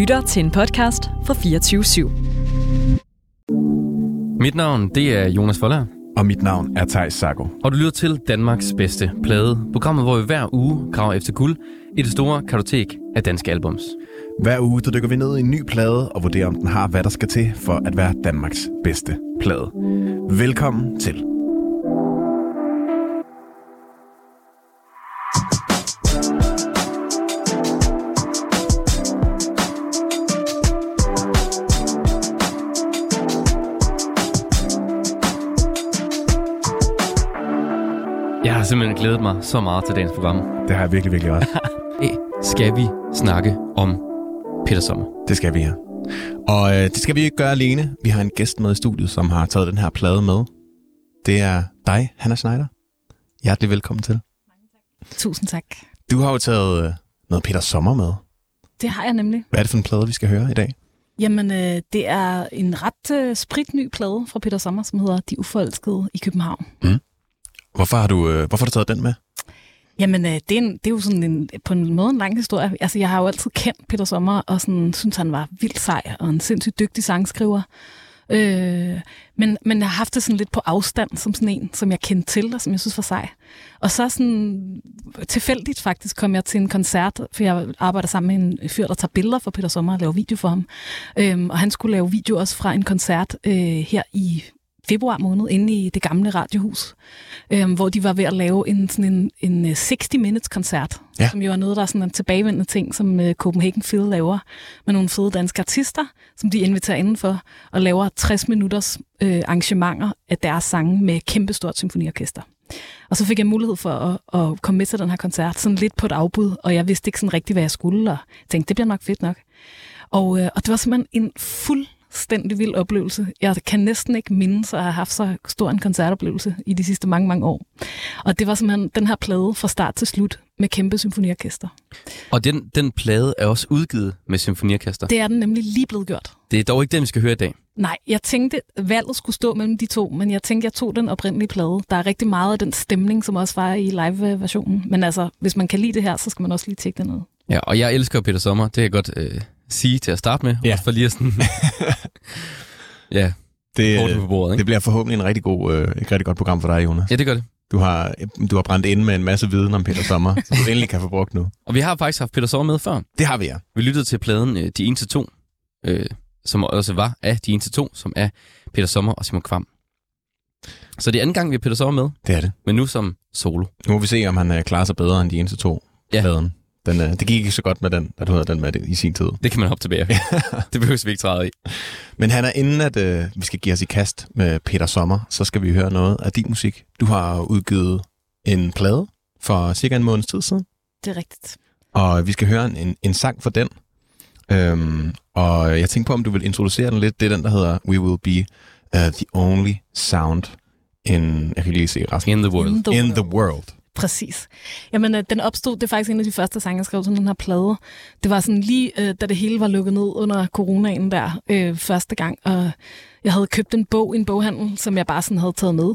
lytter til en podcast fra 24 /7. Mit navn det er Jonas Forlager. Og mit navn er Thijs Sago. Og du lytter til Danmarks bedste plade. Programmet, hvor vi hver uge graver efter guld i det store kartotek af danske albums. Hver uge der dykker vi ned i en ny plade og vurderer, om den har, hvad der skal til for at være Danmarks bedste plade. Velkommen til. Simpelthen glædet mig så meget til dagens program. Det har jeg virkelig, virkelig også. Skal vi snakke om Peter Sommer? Det skal vi her. Og øh, det skal vi ikke gøre alene. Vi har en gæst med i studiet, som har taget den her plade med. Det er dig, Hanna Schneider. Hjertelig velkommen til. Tusind tak. Du har jo taget øh, noget Peter Sommer med. Det har jeg nemlig. Hvad er det for en plade, vi skal høre i dag? Jamen, øh, det er en ret øh, spritny plade fra Peter Sommer, som hedder De Uforelskede i København. Mm. Hvorfor har du, øh, hvorfor har du taget den med? Jamen, øh, det, er en, det er jo sådan en, på en måde en lang historie. Altså, jeg har jo altid kendt Peter Sommer, og sådan, synes, han var vildt sej og en sindssygt dygtig sangskriver. Øh, men, men jeg har haft det sådan lidt på afstand, som sådan en, som jeg kendte til, og som jeg synes var sej. Og så sådan tilfældigt faktisk kom jeg til en koncert, for jeg arbejder sammen med en fyr, der tager billeder for Peter Sommer og laver video for ham. Øh, og han skulle lave video også fra en koncert øh, her i februar måned inde i det gamle radiohus, øh, hvor de var ved at lave en, sådan en, en 60-minutes-koncert, ja. som jo er noget, der er sådan en tilbagevendende ting, som øh, Copenhagen Phil laver med nogle fede danske artister, som de inviterer indenfor og laver 60 minutters øh, arrangementer af deres sange med kæmpestort symfoniorkester. Og så fik jeg mulighed for at, at komme med til den her koncert, sådan lidt på et afbud, og jeg vidste ikke sådan rigtigt, hvad jeg skulle, og tænkte, det bliver nok fedt nok. Og, øh, og det var simpelthen en fuld fuldstændig vild oplevelse. Jeg kan næsten ikke mindes at have haft så stor en koncertoplevelse i de sidste mange, mange år. Og det var simpelthen den her plade fra start til slut med kæmpe symfoniorkester. Og den, den plade er også udgivet med symfoniorkester? Det er den nemlig lige blevet gjort. Det er dog ikke den, vi skal høre i dag. Nej, jeg tænkte, valget skulle stå mellem de to, men jeg tænkte, jeg tog den oprindelige plade. Der er rigtig meget af den stemning, som også var i live-versionen. Men altså, hvis man kan lide det her, så skal man også lige tjekke det ned. Ja, og jeg elsker Peter Sommer. Det jeg godt øh, sige til at starte med. Ja. Også for lige at sådan... ja, det, på bordet, ikke? det bliver forhåbentlig en rigtig god, øh, et rigtig godt program for dig, Jonas. Ja, det gør det. Du har, du har brændt ind med en masse viden om Peter Sommer, som du endelig kan få brugt nu. Og vi har faktisk haft Peter Sommer med før. Det har vi, ja. Vi lyttede til pladen øh, De 1 til 2, øh, som også var af De 1 til 2, som er Peter Sommer og Simon Kvam. Så det er anden gang, vi har Peter Sommer med. Det er det. Men nu som solo. Nu må vi se, om han øh, klarer sig bedre end De 1 til 2 ja. pladen. Den, øh, det gik ikke så godt med den, da du havde den med i sin tid. Det kan man hoppe tilbage. det behøver vi ikke træde i. Men han er inden, at øh, vi skal give os i kast med Peter Sommer, så skal vi høre noget af din musik. Du har udgivet en plade for cirka en måneds tid siden. Det er rigtigt. Og vi skal høre en, en sang for den. Øhm, og jeg tænker på, om du vil introducere den lidt. Det er den, der hedder We Will Be uh, The Only Sound in... Jeg kan lige se resten. In the World. In the In world. the world. Præcis. Jamen, øh, den opstod, det er faktisk en af de første sange, jeg skrev til den her plade. Det var sådan lige, øh, da det hele var lukket ned under coronaen der øh, første gang, og jeg havde købt en bog i en boghandel, som jeg bare sådan havde taget med.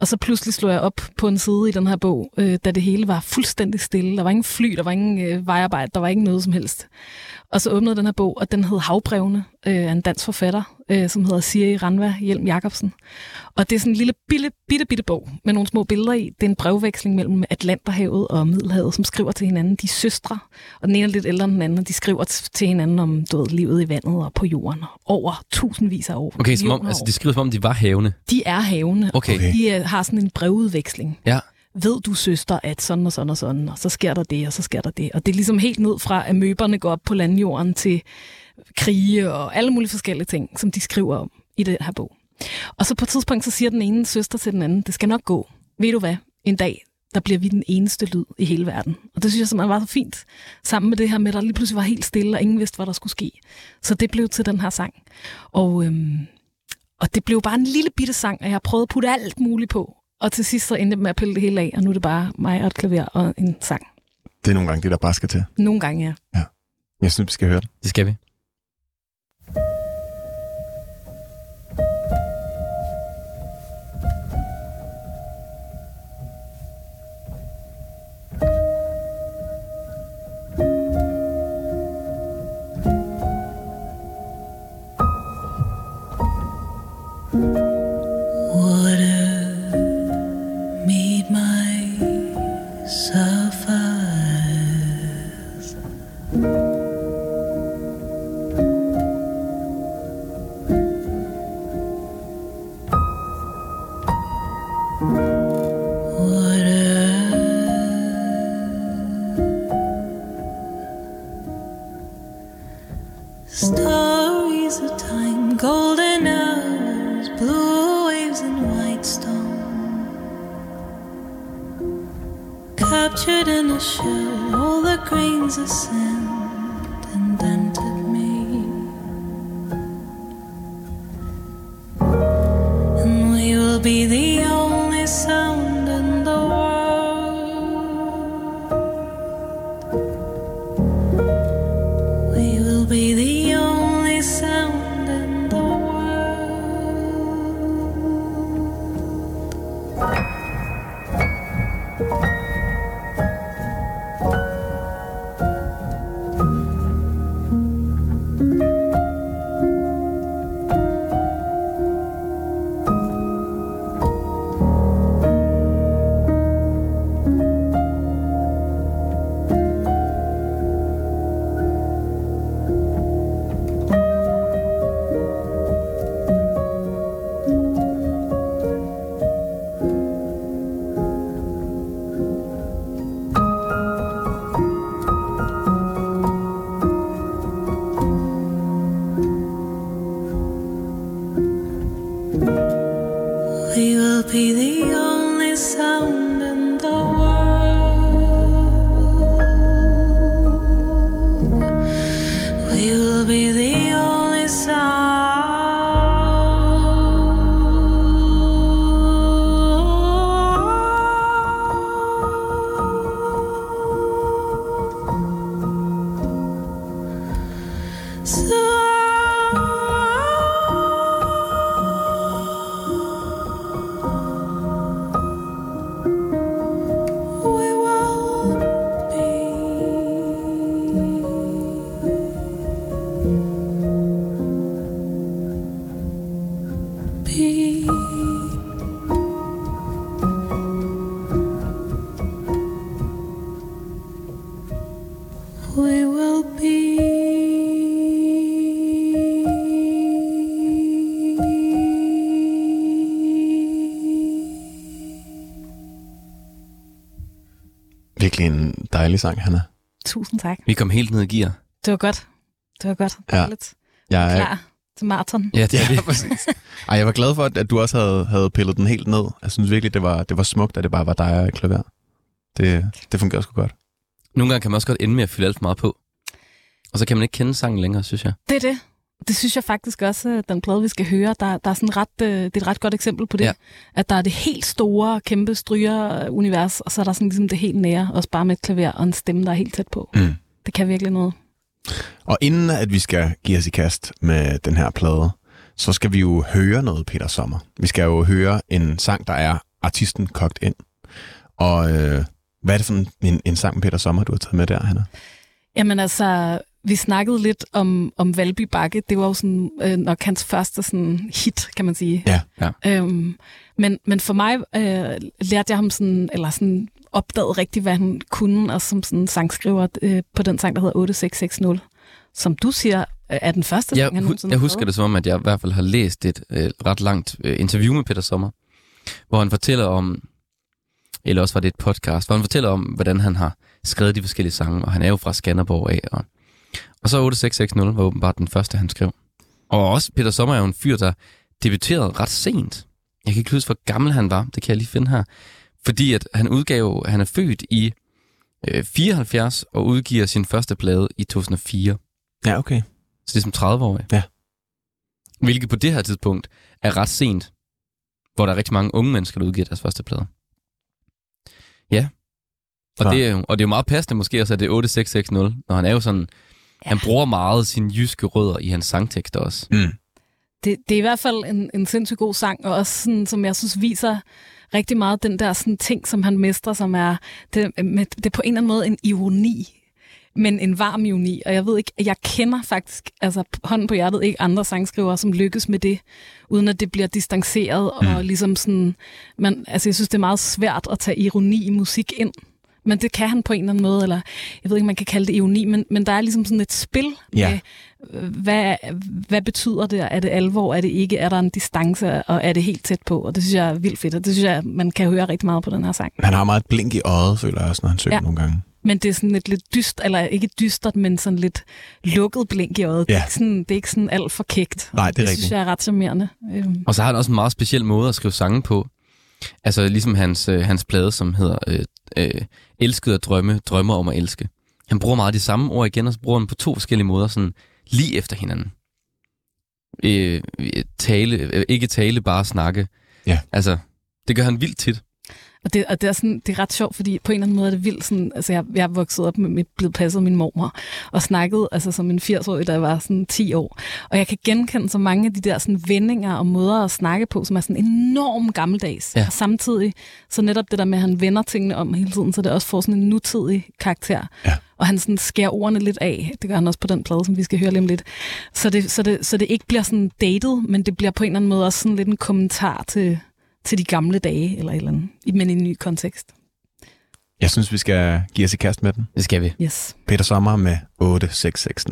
Og så pludselig slog jeg op på en side i den her bog, øh, da det hele var fuldstændig stille. Der var ingen fly, der var ingen øh, vejarbejde, der var ikke noget som helst. Og så åbnede den her bog, og den hed Havbrevene øh, af en dansk forfatter, øh, som hedder Siri Ranva Hjelm Jacobsen. Og det er sådan en lille bitte, bitte, bitte bog med nogle små billeder i. Det er en brevveksling mellem Atlanterhavet og Middelhavet, som skriver til hinanden. De er søstre, og den ene er lidt ældre end den anden, og de skriver til hinanden om du ved, livet i vandet og på jorden over tusindvis af år. Okay, som om, altså, de skriver som om, de var havne. De er havene. Okay. Okay. De øh, har sådan en brevudveksling. Ja. Ved du, søster, at sådan og sådan og sådan, og så sker der det, og så sker der det. Og det er ligesom helt ned fra, at møberne går op på landjorden til krige og alle mulige forskellige ting, som de skriver om i det her bog. Og så på et tidspunkt, så siger den ene søster til den anden, det skal nok gå. Ved du hvad? En dag, der bliver vi den eneste lyd i hele verden. Og det synes jeg simpelthen var så fint, sammen med det her med, at der lige pludselig var helt stille, og ingen vidste, hvad der skulle ske. Så det blev til den her sang. Og, øhm, og det blev bare en lille bitte sang, og jeg prøvede at putte alt muligt på. Og til sidst så endte jeg med at pille det hele af, og nu er det bare mig og et klaver og en sang. Det er nogle gange det, der bare skal til. Nogle gange, ja. Jeg synes, vi skal høre det. Det skal vi. Virkelig en dejlig sang, Hanna. Tusind tak. Vi kom helt ned i gear. Det var godt. Det var godt. Ja. Dejligt. Jeg er, Klar til maraton. Ja, det er Ja, det. præcis. Ej, jeg var glad for, at, at du også havde, havde pillet den helt ned. Jeg synes virkelig, det var, det var smukt, at det bare var dig og et klaver. Det, det fungerede sgu godt. Nogle gange kan man også godt ende med at fylde alt for meget på. Og så kan man ikke kende sangen længere, synes jeg. Det er det. Det synes jeg faktisk også, øh, den plade, vi skal høre, der, der er sådan ret, øh, det er et ret godt eksempel på det. Ja. At der er det helt store, kæmpe stryger-univers, og så er der sådan ligesom det helt nære, også bare med et klaver og en stemme, der er helt tæt på. Mm. Det kan virkelig noget. Og inden at vi skal give os i kast med den her plade, så skal vi jo høre noget Peter Sommer. Vi skal jo høre en sang, der er artisten kogt ind. Og øh, hvad er det for en, en, en sang med Peter Sommer, du har taget med der, Hanna? Jamen altså, vi snakkede lidt om, om Valby Bakke. Det var jo sådan, øh, nok hans første sådan, hit, kan man sige. Ja, ja. Øhm, men, men for mig øh, lærte jeg ham sådan, eller sådan opdagede rigtigt, hvad han kunne, og som sådan sangskriver øh, på den sang, der hedder 8660, som du siger, øh, er den første Jeg, sang, han hu- nogensinde jeg husker lavet. det som om, at jeg i hvert fald har læst et øh, ret langt øh, interview med Peter Sommer, hvor han fortæller om, eller også var det et podcast, hvor han fortæller om, hvordan han har skrevet de forskellige sange, og han er jo fra Skanderborg af. Og, og så 8660 var åbenbart den første, han skrev. Og også Peter Sommer er jo en fyr, der debuterede ret sent. Jeg kan ikke huske, hvor gammel han var. Det kan jeg lige finde her. Fordi at han udgav, han er født i øh, 74 og udgiver sin første plade i 2004. Ja, okay. Så det er som 30-årig. Ja. Hvilket på det her tidspunkt er ret sent, hvor der er rigtig mange unge mennesker, der udgiver deres første plade. Ja. Og, Så. det er, jo, og det er jo meget passende måske også, at det er 8660, når han er jo sådan, ja. han bruger meget sine jyske rødder i hans sangtekster også. Mm. det, det er i hvert fald en, en sindssygt god sang, og også sådan, som jeg synes viser rigtig meget den der sådan, ting, som han mestrer, som er, det, med, det er på en eller anden måde en ironi, men en varm ironi, og jeg ved ikke, jeg kender faktisk, altså hånden på hjertet, ikke andre sangskrivere, som lykkes med det, uden at det bliver distanceret, mm. og ligesom sådan, man, altså jeg synes, det er meget svært at tage ironi i musik ind, Men det kan han på en eller anden måde, eller jeg ved ikke, man kan kalde det ironi, men, men der er ligesom sådan et spil Ja. med, øh, hvad, hvad betyder det? Er det alvor? Er det ikke? Er der en distance? Og er det helt tæt på? Og det synes jeg er vildt fedt, og det synes jeg, man kan høre rigtig meget på den her sang. Han har meget et blink i øjet, føler jeg også, når han synger Ja. nogle gange. Men det er sådan et lidt dyst, eller ikke dystert, men sådan lidt lukket blink i øjet. Det, er Ja. ikke sådan, det er ikke sådan alt for kægt. Nej, det er det rigtigt. synes jeg er ret charmerende. Øhm, Og så har han også en meget speciel måde at skrive sange på. Altså ligesom hans, øh, hans plade, som hedder øh, øh, Elsket at drømme, drømmer om at elske. Han bruger meget de samme ord igen, og så bruger han på to forskellige måder, sådan lige efter hinanden. Øh, øh, tale, øh, ikke tale, bare snakke. Ja. Altså, det gør han vildt tit. Og det, og det, er sådan, det er ret sjovt, fordi på en eller anden måde er det vildt. Sådan, altså jeg, jeg er vokset op med, blevet passet af min mormor, og snakkede altså som en 80-årig, da jeg var sådan 10 år. Og jeg kan genkende så mange af de der sådan, vendinger og måder at snakke på, som er sådan enormt gammeldags. Ja. Og samtidig, så netop det der med, at han vender tingene om hele tiden, så det også får sådan en nutidig karakter. Ja. Og han sådan skærer ordene lidt af. Det gør han også på den plade, som vi skal høre lige om lidt. Så det, så det, så det ikke bliver sådan dated, men det bliver på en eller anden måde også sådan lidt en kommentar til, til de gamle dage, eller et eller andet, men i en ny kontekst. Jeg synes, vi skal give os i kast med den. Det skal vi. Yes. Peter Sommer med 8660.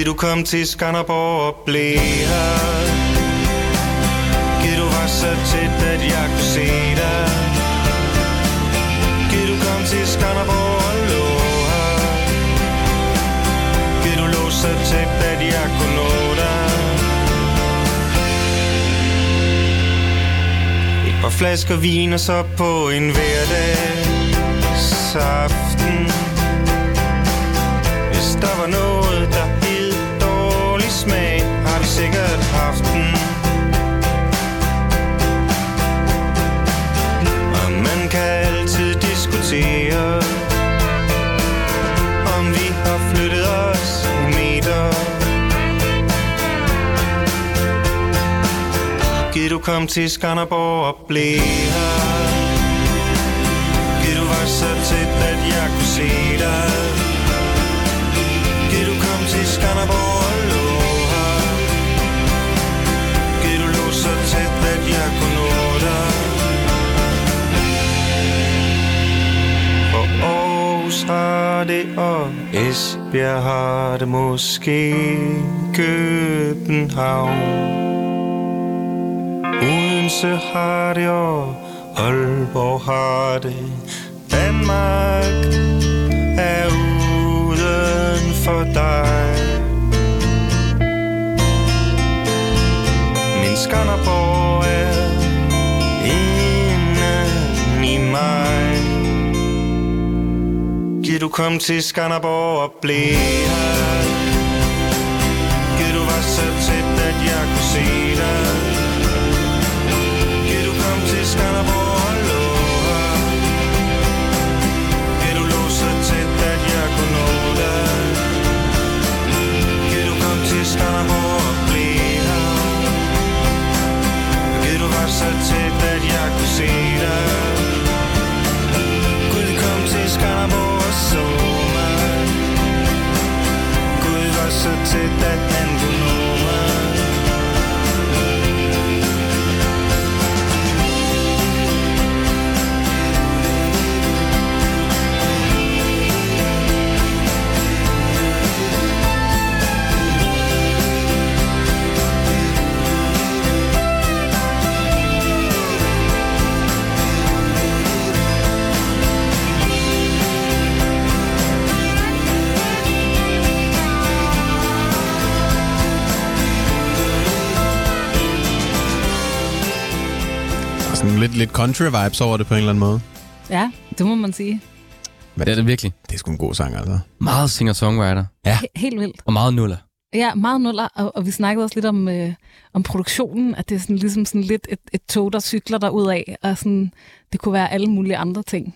Gid du kom til Skanderborg og blev her. Gid du var så tæt, at jeg kunne se dig. Gid du kom til Skanderborg og lå her. Gid du lå så tæt, at jeg kunne nå dig. Et par flasker vin og så på en hverdagsaften Giv du komme til Skanderborg og blive her? Giv du var så tæt, at jeg kunne se dig? Giv du komme til Skanderborg og lå her? Giv du lå så tæt, at jeg kunne nå dig? For Aarhus har det, og Esbjerg har det måske København. Odense har det, og Aalborg har det Danmark er uden for dig. Min Skanderborg er inden i mig. Giv du kom til Skanderborg og blive her. Giv du var så tæt, at jeg kunne se Skanderborg og lå her du lå så tæt, at jeg kunne nå dig Giv du kom til Skanderborg og blev her? Giv du var så tæt, at jeg kunne se dig? Til Skanderborg og så mig så tæt, at han nogle lidt, lidt country-vibes over det på en eller anden måde. Ja, det må man sige. Men Det er det virkelig. det er sgu en god sang, altså. Meget singer-songwriter. He- helt vildt. Og meget nuller. Ja, meget nuller, og, og vi snakkede også lidt om, øh, om produktionen, at det er sådan, ligesom sådan lidt et, et tog, der cykler der ud af, og sådan, det kunne være alle mulige andre ting.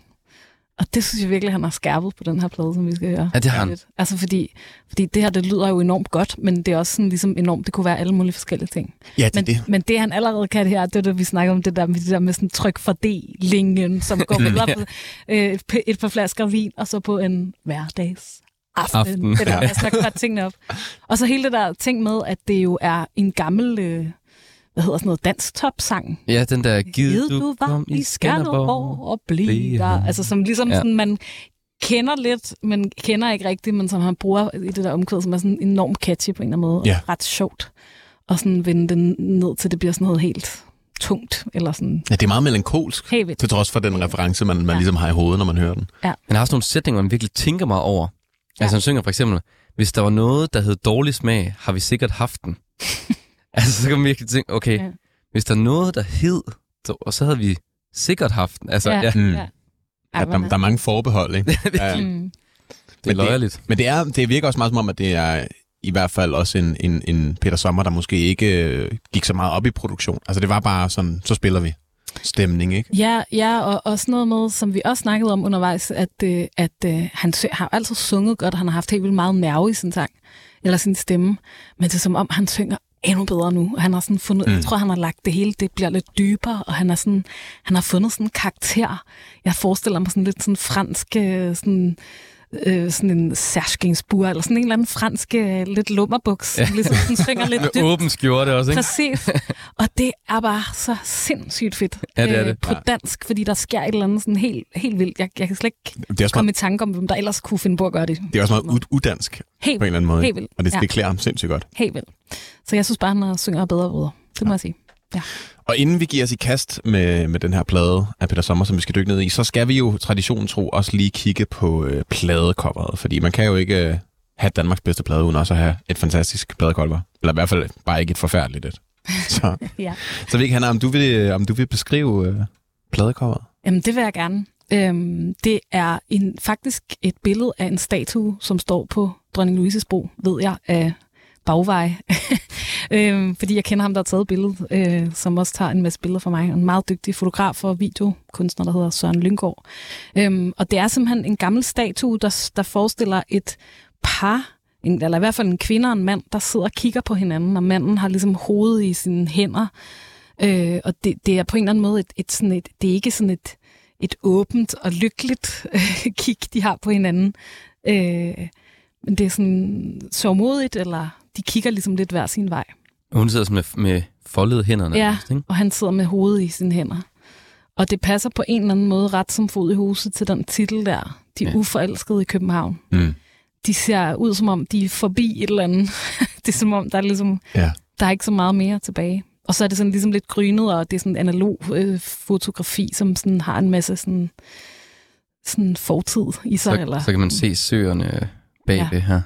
Og det synes jeg virkelig, han har skærpet på den her plade, som vi skal høre. Ja, det har han. Altså fordi, fordi det her, det lyder jo enormt godt, men det er også sådan ligesom enormt, det kunne være alle mulige forskellige ting. Ja, det Men, det. men det han allerede kan her, det er det, vi snakker om, det der med, det der med sådan tryk for D-linjen, som går videre på øh, et, par flasker vin, og så på en hverdags aften. Aften. Det der, Ja. ja. altså, der tingene op. Og så hele det der ting med, at det jo er en gammel, øh, hvad hedder sådan noget, dansk top-sang. Ja, den der Gid Gid du kom i Skanderborg. og blive blive der. Altså som ligesom Ja. ja. sådan, man kender lidt, men kender ikke rigtigt, men som han bruger i det der omkvæd, som er sådan enormt catchy på en eller anden måde. Ja. Og ret sjovt. Og sådan vende den ned til, det bliver sådan noget helt tungt, eller sådan Ja, det er meget melankolsk, vildt. til trods for den reference, man, man Ja. ligesom har i hovedet, når man hører den. Han har også nogle sætninger, man virkelig tænker meget over. Ja. Altså han synger for eksempel, hvis der var noget, der hed dårlig smag, har vi sikkert haft den. altså så kan man virkelig tænke, okay, ja. Hvis der er noget, der hed, så, og så havde vi sikkert haft den. Altså, ja, ja. Mm. ja. Der, der er mange forbehold, ikke? ja. mm. det er Men det- løjerligt. Men det, er, det virker også meget som om, at det er i hvert fald også en, en, en Peter Sommer, der måske ikke øh, gik så meget op i produktion. Altså det var bare sådan, så spiller vi stemning, ikke? Ja, ja og også noget med, som vi også snakkede om undervejs, at, øh, at øh, han sø- har altid sunget godt, han har haft helt vildt meget nerve i sin sang, eller sin stemme, men det er som om, han synger endnu bedre nu. Han har sådan fundet, mm. jeg tror, han har lagt det hele, det bliver lidt dybere, og han, er sådan, han har fundet sådan en karakter. Jeg forestiller mig sådan lidt sådan fransk, øh, sådan, øh, sådan en Gainsbourg, eller sådan en eller anden fransk, øh, lidt lummerbuks, ja. ligesom sådan synger lidt dybt. åben skjorte også, ikke? Præcis. Og det er bare så sindssygt fedt Ja, det er øh, det. på dansk, fordi der sker et eller andet sådan helt, helt vildt. Jeg, jeg kan slet ikke Det er komme meget, i tanke om, hvem der ellers kunne finde på at gøre det. det er også meget ud, udansk Helt, på en eller anden måde. helt vildt. Og det, Ja. det klæder ham sindssygt godt. helt vildt. Så jeg synes bare, han synger bedre og bedre. Det må jeg sige. Og inden vi giver os i kast med, med den her plade af Peter Sommer, som vi skal dykke ned i, så skal vi jo traditionen tro også lige kigge på øh, pladecoveret. Fordi man kan jo ikke øh, have Danmarks bedste plade, uden også at have et fantastisk pladecover. Eller i hvert fald bare ikke et forfærdeligt et. Så, Ja. så vi Hanna, om du vil, øh, om du vil beskrive øh, pladecoveret? Jamen, det vil jeg gerne. Øhm, det er en, faktisk et billede af en statue, som står på Dronning Louises bro, ved jeg, af bagvej. øhm, fordi jeg kender ham, der har taget billedet, øh, som også tager en masse billeder for mig. En meget dygtig fotograf og videokunstner, der hedder Søren Lyngård. Øhm, og det er simpelthen en gammel statue, der, der forestiller et par, en, eller i hvert fald en kvinde og en mand, der sidder og kigger på hinanden, og manden har ligesom hovedet i sine hænder. Øh, og det, det er på en eller anden måde et, et, sådan et, det er ikke sådan et, et åbent og lykkeligt øh, kig, de har på hinanden. Øh, men det er sådan sørmodigt, eller de kigger ligesom lidt hver sin vej. Hun sidder med, med foldede hænderne. Ja, nærmest, ikke? og han sidder med hovedet i sine hænder. Og det passer på en eller anden måde ret som fod i huset til den titel der, De Ja. ja. uforelskede i København. Mm. De ser ud som om, de er forbi et eller andet. det er som om, der er, ligesom, Ja. der er ikke så meget mere tilbage. Og så er det sådan ligesom lidt grynet, og det er sådan en analog øh, fotografi, som sådan har en masse sådan, sådan fortid i sig. Så, eller, så kan man se søerne bagved her.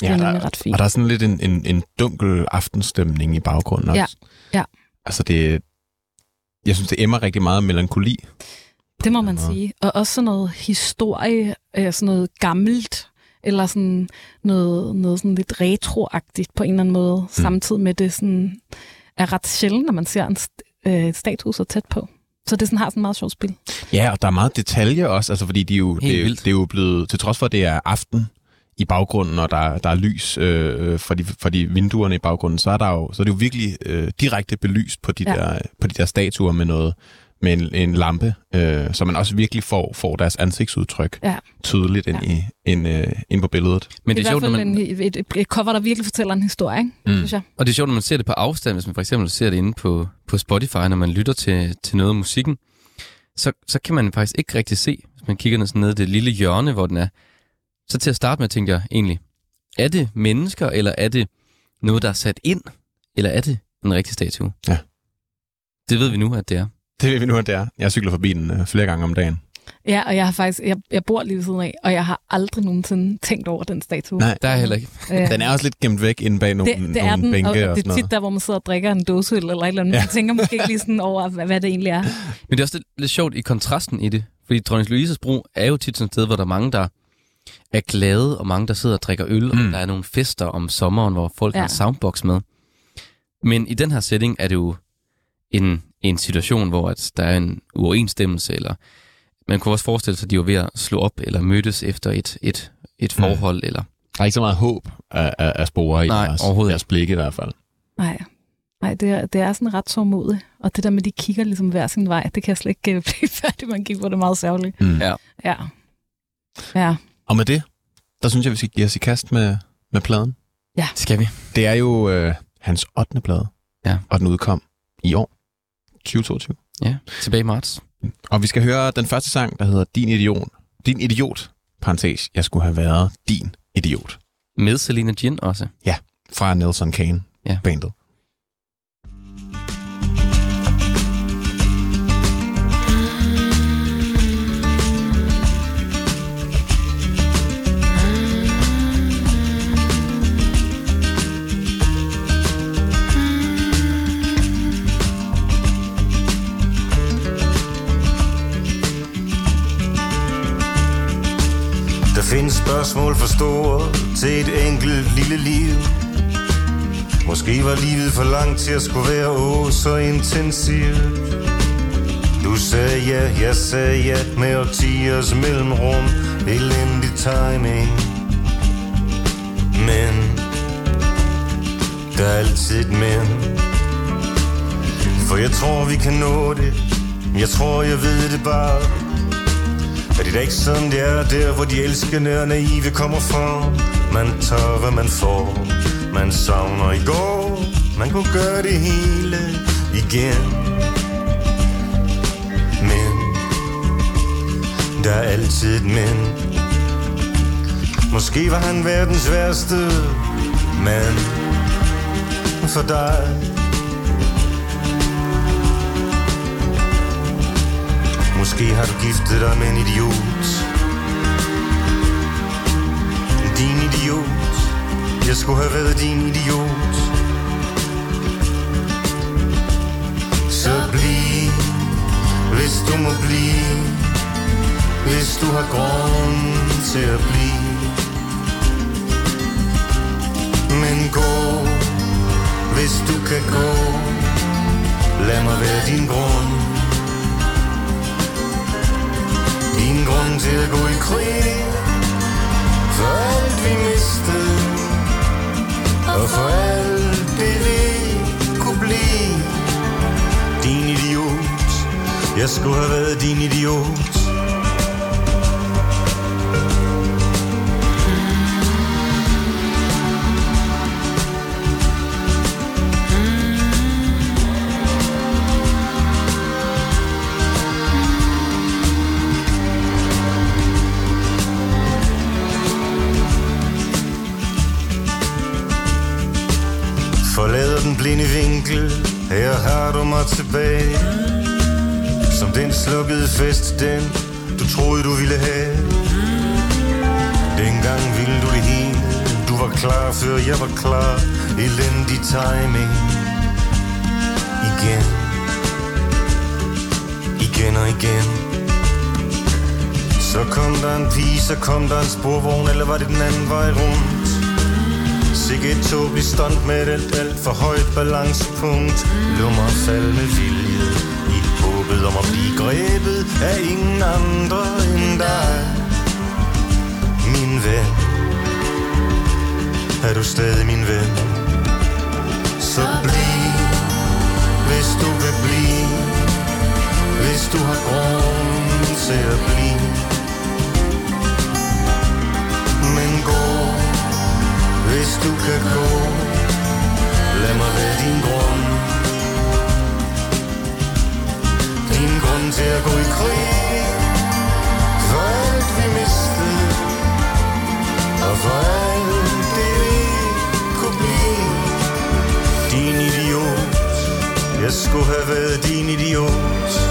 Det er Ja, der, ret fint. og der er sådan lidt en, en, en dunkel aftenstemning i baggrunden også. Ja, ja. Altså det, jeg synes, det emmer rigtig meget af melankoli. Det må man Ja. sige. Og også sådan noget historie, øh, sådan noget gammelt, eller sådan noget, noget sådan lidt retroagtigt på en eller anden måde, mm. samtidig med det sådan, er ret sjældent, når man ser en st- øh, statue så tæt på. Så det sådan har sådan et meget sjovt spil. Ja, og der er meget detalje også, altså fordi de er jo, Helt det, er- vildt. det er jo blevet, til trods for, at det er aften i baggrunden, og der, der er lys øh, for, de, for de vinduerne i baggrunden, så er, der jo, så er det jo virkelig øh, direkte belyst på de, ja. Der, på de der statuer med noget med en, en lampe, øh, så man også virkelig får, får deres ansigtsudtryk Ja. tydeligt ind, Ja. i, ind, øh, ind på billedet. Men det det er, i sjovt, når man, en, et, et, et cover, der virkelig fortæller en historie, ikke? Mm. synes jeg. og det er sjovt, når man ser det på afstand, hvis man for eksempel ser det inde på, på Spotify, når man lytter til, til noget af musikken, så, så kan man faktisk ikke rigtig se, hvis man kigger ned, sådan ned i det lille hjørne, hvor den er. Så til at starte med tænkte jeg egentlig, er det mennesker, eller er det noget, der er sat ind, eller er det en rigtig statue? Ja. Det ved vi nu, at det er. Det ved vi nu, at det er. Jeg cykler forbi den øh, flere gange om dagen. Ja, og jeg har faktisk, jeg, jeg bor lige ved siden af, og jeg har aldrig nogensinde tænkt over den statue. Nej, Der er heller ikke. Øh, den er også lidt gemt væk inde bag nogle, det, det er nogle den, bænke og og, det sådan er noget. tit der, hvor man sidder og drikker en dåseøl eller et eller andet. Ja. Man tænker måske ikke lige sådan over, hvad, hvad det egentlig er. Men det er også lidt, lidt sjovt i kontrasten i det. Fordi Dronning Louises Bro er jo tit sådan et sted, hvor der er mange, der er glade, og mange, der sidder og drikker øl, mm. Mm. og der er nogle fester om sommeren, hvor folk ja. Har soundbox med. Men i den her setting er det jo en, en situation, hvor at der er en uoverensstemmelse, eller man kunne også forestille sig, at de var ved at slå op, eller mødtes efter et, et, et Mm. forhold, eller Der er ikke så meget håb af, af, af spore i Nej, deres, overhovedet deres blik i hvert fald. Nej, Nej det, er, det er sådan ret sårmodigt. Og det der med, at de kigger ligesom hver sin vej, det kan jeg slet ikke øh, blive færdig, man kigger på det meget særligt. Mm. Ja. Ja. Ja. Og med det, der synes jeg, vi skal give os i kast med, med pladen. skal vi? Det er jo øh, hans 8. plade, Ja. og den udkom i år, 2022. Ja, tilbage i marts. Og vi skal høre den første sang, der hedder Din Idiot. Din Idiot, parentes, jeg skulle have været din idiot. Med Selena Gin også. Fra Nelson Kane, Ja. bandet. Findes spørgsmål for store til et enkelt lille liv. Måske var livet for langt til at skulle være åh så intensivt. Du sagde ja, jeg sagde ja med årtiers mellemrum. Elendig timing. Men der er altid et men. For jeg tror, vi kan nå det. Jeg tror, jeg ved det bare. Er det da ikke sådan, det er der, hvor de elskende og naive kommer fra? Man tager, hvad man får. Man savner i går. Man kunne gøre det hele igen. Men der er altid et men. Måske var han verdens værste mand for dig. Måske har du giftet dig med en idiot. Din idiot. Jeg skulle have været din idiot. Så bliv Hvis du må blive. Hvis du har grund til at blive. Men gå Hvis du kan gå. Lad mig være din grund. Ingen grund til at gå i krig For alt vi mistede Og for alt det vi kunne blive. Din idiot Jeg skulle have været din idiot. Forlader blinde vinkel. Her har du mig tilbage. Som den slukkede fest Den du troede du ville have. Dengang ville du det hele. Du var klar før jeg var klar. Elendig timing. Igen. Igen og igen. Så kom der en pige Så kom der en sporvogn Eller var det den anden vej rundt? Sikke et tåbeligt stunt med et alt, alt for højt balancepunkt. Lummer fald med vilje I håbet om at blive grebet af ingen andre end dig. Min ven. Er du stadig min ven? Så bliv Hvis du vil blive. Hvis du har grund til at blive. Hvis du kan gå. Lad mig være din grund. Din grund til at gå i krig. For alt vi mistede. Og for alt det vi kunne blive. Din idiot. Jeg skulle have været din idiot.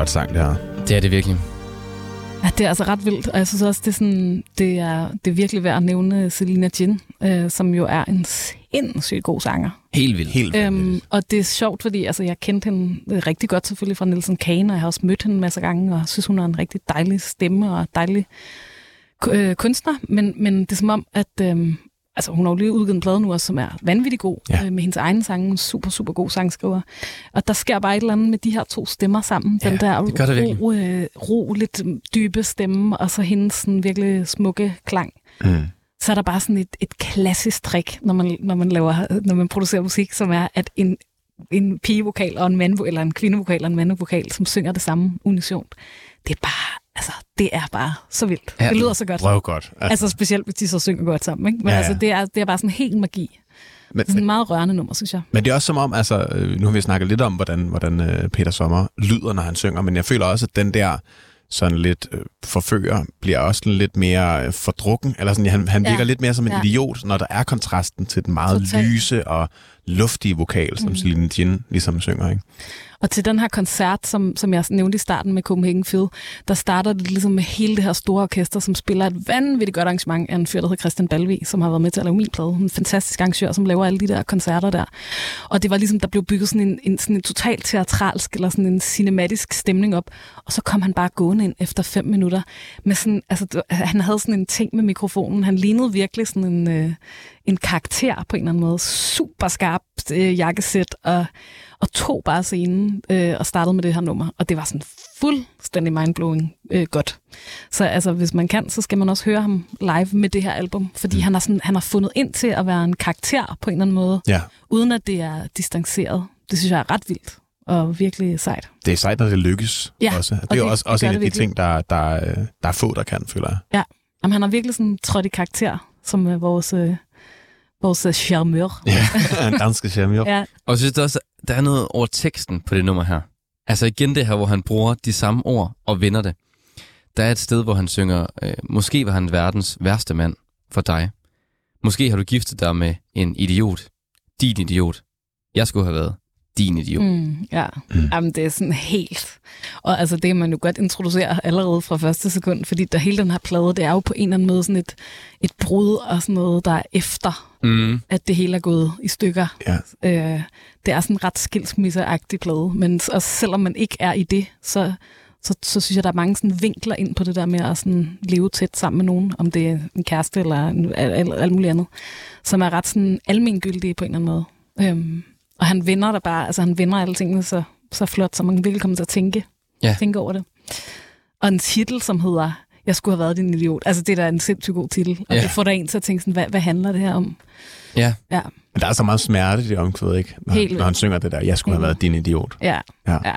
Flot sang, det her. Det er det virkelig. Ja, det er altså ret vildt, og jeg synes også, det er, sådan, det er, det er virkelig værd at nævne Selina Jin, øh, som jo er en sindssygt god sanger. Helt vildt. Helt Øhm, vanvittigt. og det er sjovt, fordi altså, jeg kendte hende øh, rigtig godt selvfølgelig fra Nielsen Kane, og jeg har også mødt hende en masse gange, og synes, hun har en rigtig dejlig stemme og dejlig øh, kunstner. Men, men det er som om, at øh, altså, hun har jo lige udgivet en plade nu også, som er vanvittig god, Ja. øh, med hendes egen sange, super, super god sangskriver. Og der sker bare et eller andet med de her to stemmer sammen. Den Ja, der det gør det ro, øh, ro, lidt dybe stemme, og så hendes sådan, virkelig smukke klang Mm. så er der bare sådan et, et klassisk trick, når man, når man, laver, når man producerer musik, som er, at en, en pigevokal og en mand, eller en kvindevokal og en mandevokal, som synger det samme unisont. Det er bare, altså, det er bare så vildt. Ja. Det lyder så godt. Røv godt. Altså specielt, hvis de så synger godt sammen. Ikke? Men Ja, ja, altså, det er, det er bare sådan helt magi. men, Det er sådan en meget rørende nummer, synes jeg. Men det er også som om, altså, øh, nu har vi snakket lidt om, hvordan, hvordan øh, Peter Sommer lyder, når han synger, men jeg føler også, at den der sådan lidt øh, forfører bliver også lidt mere øh, fordrukken, eller sådan, han, han Ja. virker lidt mere som en Ja. idiot, når der er kontrasten til den meget Totalt. lyse og luftige vokal, som mm. Celine Dion ligesom synger, ikke? Og til den her koncert, som, som jeg nævnte i starten med Copenhagen Phil, der starter det ligesom med hele det her store orkester, som spiller et vanvittigt godt arrangement af en fyr, der hedder Christian Balvi, som har været med til at lave min plade. En fantastisk arrangør, som laver alle de der koncerter der. Og det var ligesom, der blev bygget sådan en, en, sådan en totalt teatralsk, eller sådan en cinematisk stemning op. Og så kom han bare gående ind efter fem minutter. Med sådan, altså, han havde sådan en ting med mikrofonen. Han lignede virkelig sådan en, øh, en karakter på en eller anden måde. Super skarpt øh, jakkesæt, og og tog bare scenen øh, og startede med det her nummer. Og det var sådan fuldstændig mindblowing øh, godt. Så altså, hvis man kan, så skal man også høre ham live med det her album. Fordi mm. han, har sådan, han har fundet ind til at være en karakter på en eller anden måde, Ja, uden at det er distanceret. Det synes jeg er ret vildt og virkelig sejt. det er sejt, når det lykkes Ja, også. Det og er jo det- også, det også en af de virkelig. ting, der, der, der er få, der kan, føler jeg. Jamen, han har virkelig sådan trådt i karakter, som øh, vores, øh, vores charmeur. Ja, en dansk charme, Ja, Og jeg synes der også, der er noget over teksten på det nummer her. Altså igen det her, hvor han bruger de samme ord og vender det. Der er et sted, hvor han synger, øh, måske var han verdens værste mand for dig. Måske har du giftet dig med en idiot. Din idiot. Jeg skulle have været din idiot. Mm. Ja, mm. Jamen, det er sådan helt... Og altså, det kan man jo godt introducere allerede fra første sekund, fordi der hele den her plade, det er jo på en eller anden måde sådan et, et brud og sådan noget, der er efter, Mm. at det hele er gået i stykker. Ja. Øh, det er sådan en ret skilsmisseagtig plade, men også selvom man ikke er i det, så, så, så synes jeg, der er mange sådan vinkler ind på det der med at sådan leve tæt sammen med nogen, om det er en kæreste eller en, alt, alt, alt muligt andet, som er ret sådan almengyldige på en eller anden måde. Øhm, og han vinder der bare, altså han vinder alle tingene så, så flot, så man virkelig kommer til at tænke, Ja. tænke over det. Og en titel, som hedder Jeg skulle have været din idiot. Altså det er da en sindssygt god titel. Og Ja. det får dig en til at tænke sådan, hvad, hvad handler det her om? Ja. Ja, Men der er så meget smerte i det omkvæd, ikke? Når, Helt når han synger det der, jeg skulle have Mm. været din idiot. ja, Ja. ja.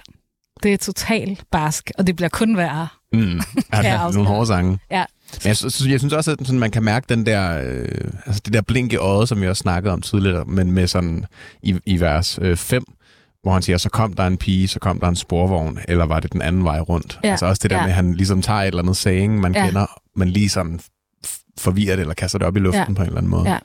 Det er totalt barsk, og det bliver kun værre. Mm. Ja, det er nogle hårde sange. Ja. Men jeg, synes, jeg synes også, at sådan, man kan mærke den der, øh, altså det der blink i øjet, som vi også snakkede om tidligere, men med sådan i, i vers 5, hvor han siger, så kom der en pige, så kom der en sporvogn, eller var det den anden vej rundt? Ja. Altså også det der Ja. med, at han ligesom tager et eller andet saying, man Ja. kender, men lige sådan forvirrer det, eller kaster det op i luften Ja. på en eller anden måde. Ja.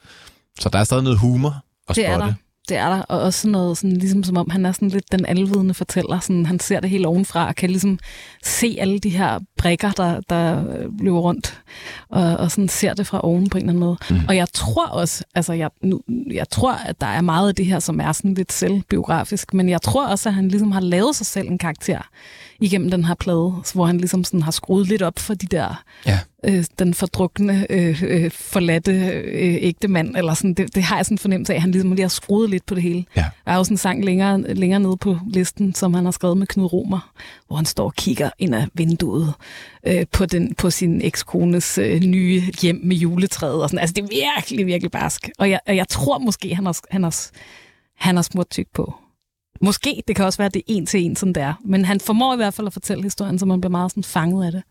Så der er stadig noget humor at Det er spotte. der. Det er der, og også sådan noget, sådan, ligesom som om han er sådan lidt den alvidende fortæller. Sådan, han ser det helt ovenfra og kan ligesom se alle de her brækker, der, der øh, løber rundt, og, og sådan ser det fra oven på en eller anden måde. Mm. Og jeg tror også, altså jeg, nu, jeg tror, at der er meget af det her, som er sådan lidt selvbiografisk, men jeg tror også, at han ligesom har lavet sig selv en karakter igennem den her plade, hvor han ligesom sådan har skruet lidt op for de der Ja. øh, den fordrukne, øh, øh, forladte øh, ægte mand, eller sådan, det, det har jeg sådan en fornemmelse af, at han ligesom lige har skruet lidt på det hele. Ja. Der er jo sådan en sang længere, længere nede på listen, som han har skrevet med Knud Romer, hvor han står og kigger ind ad vinduet øh, på, den, på sin ekskones øh, nye hjem med juletræet. Og sådan. Altså, det er virkelig, virkelig barsk. Og jeg, og jeg tror måske, han har, han har, han har smurt tyk på. Måske, det kan også være, at det er en til en, sådan det er. Men han formår i hvert fald at fortælle historien, så man bliver meget sådan fanget af det.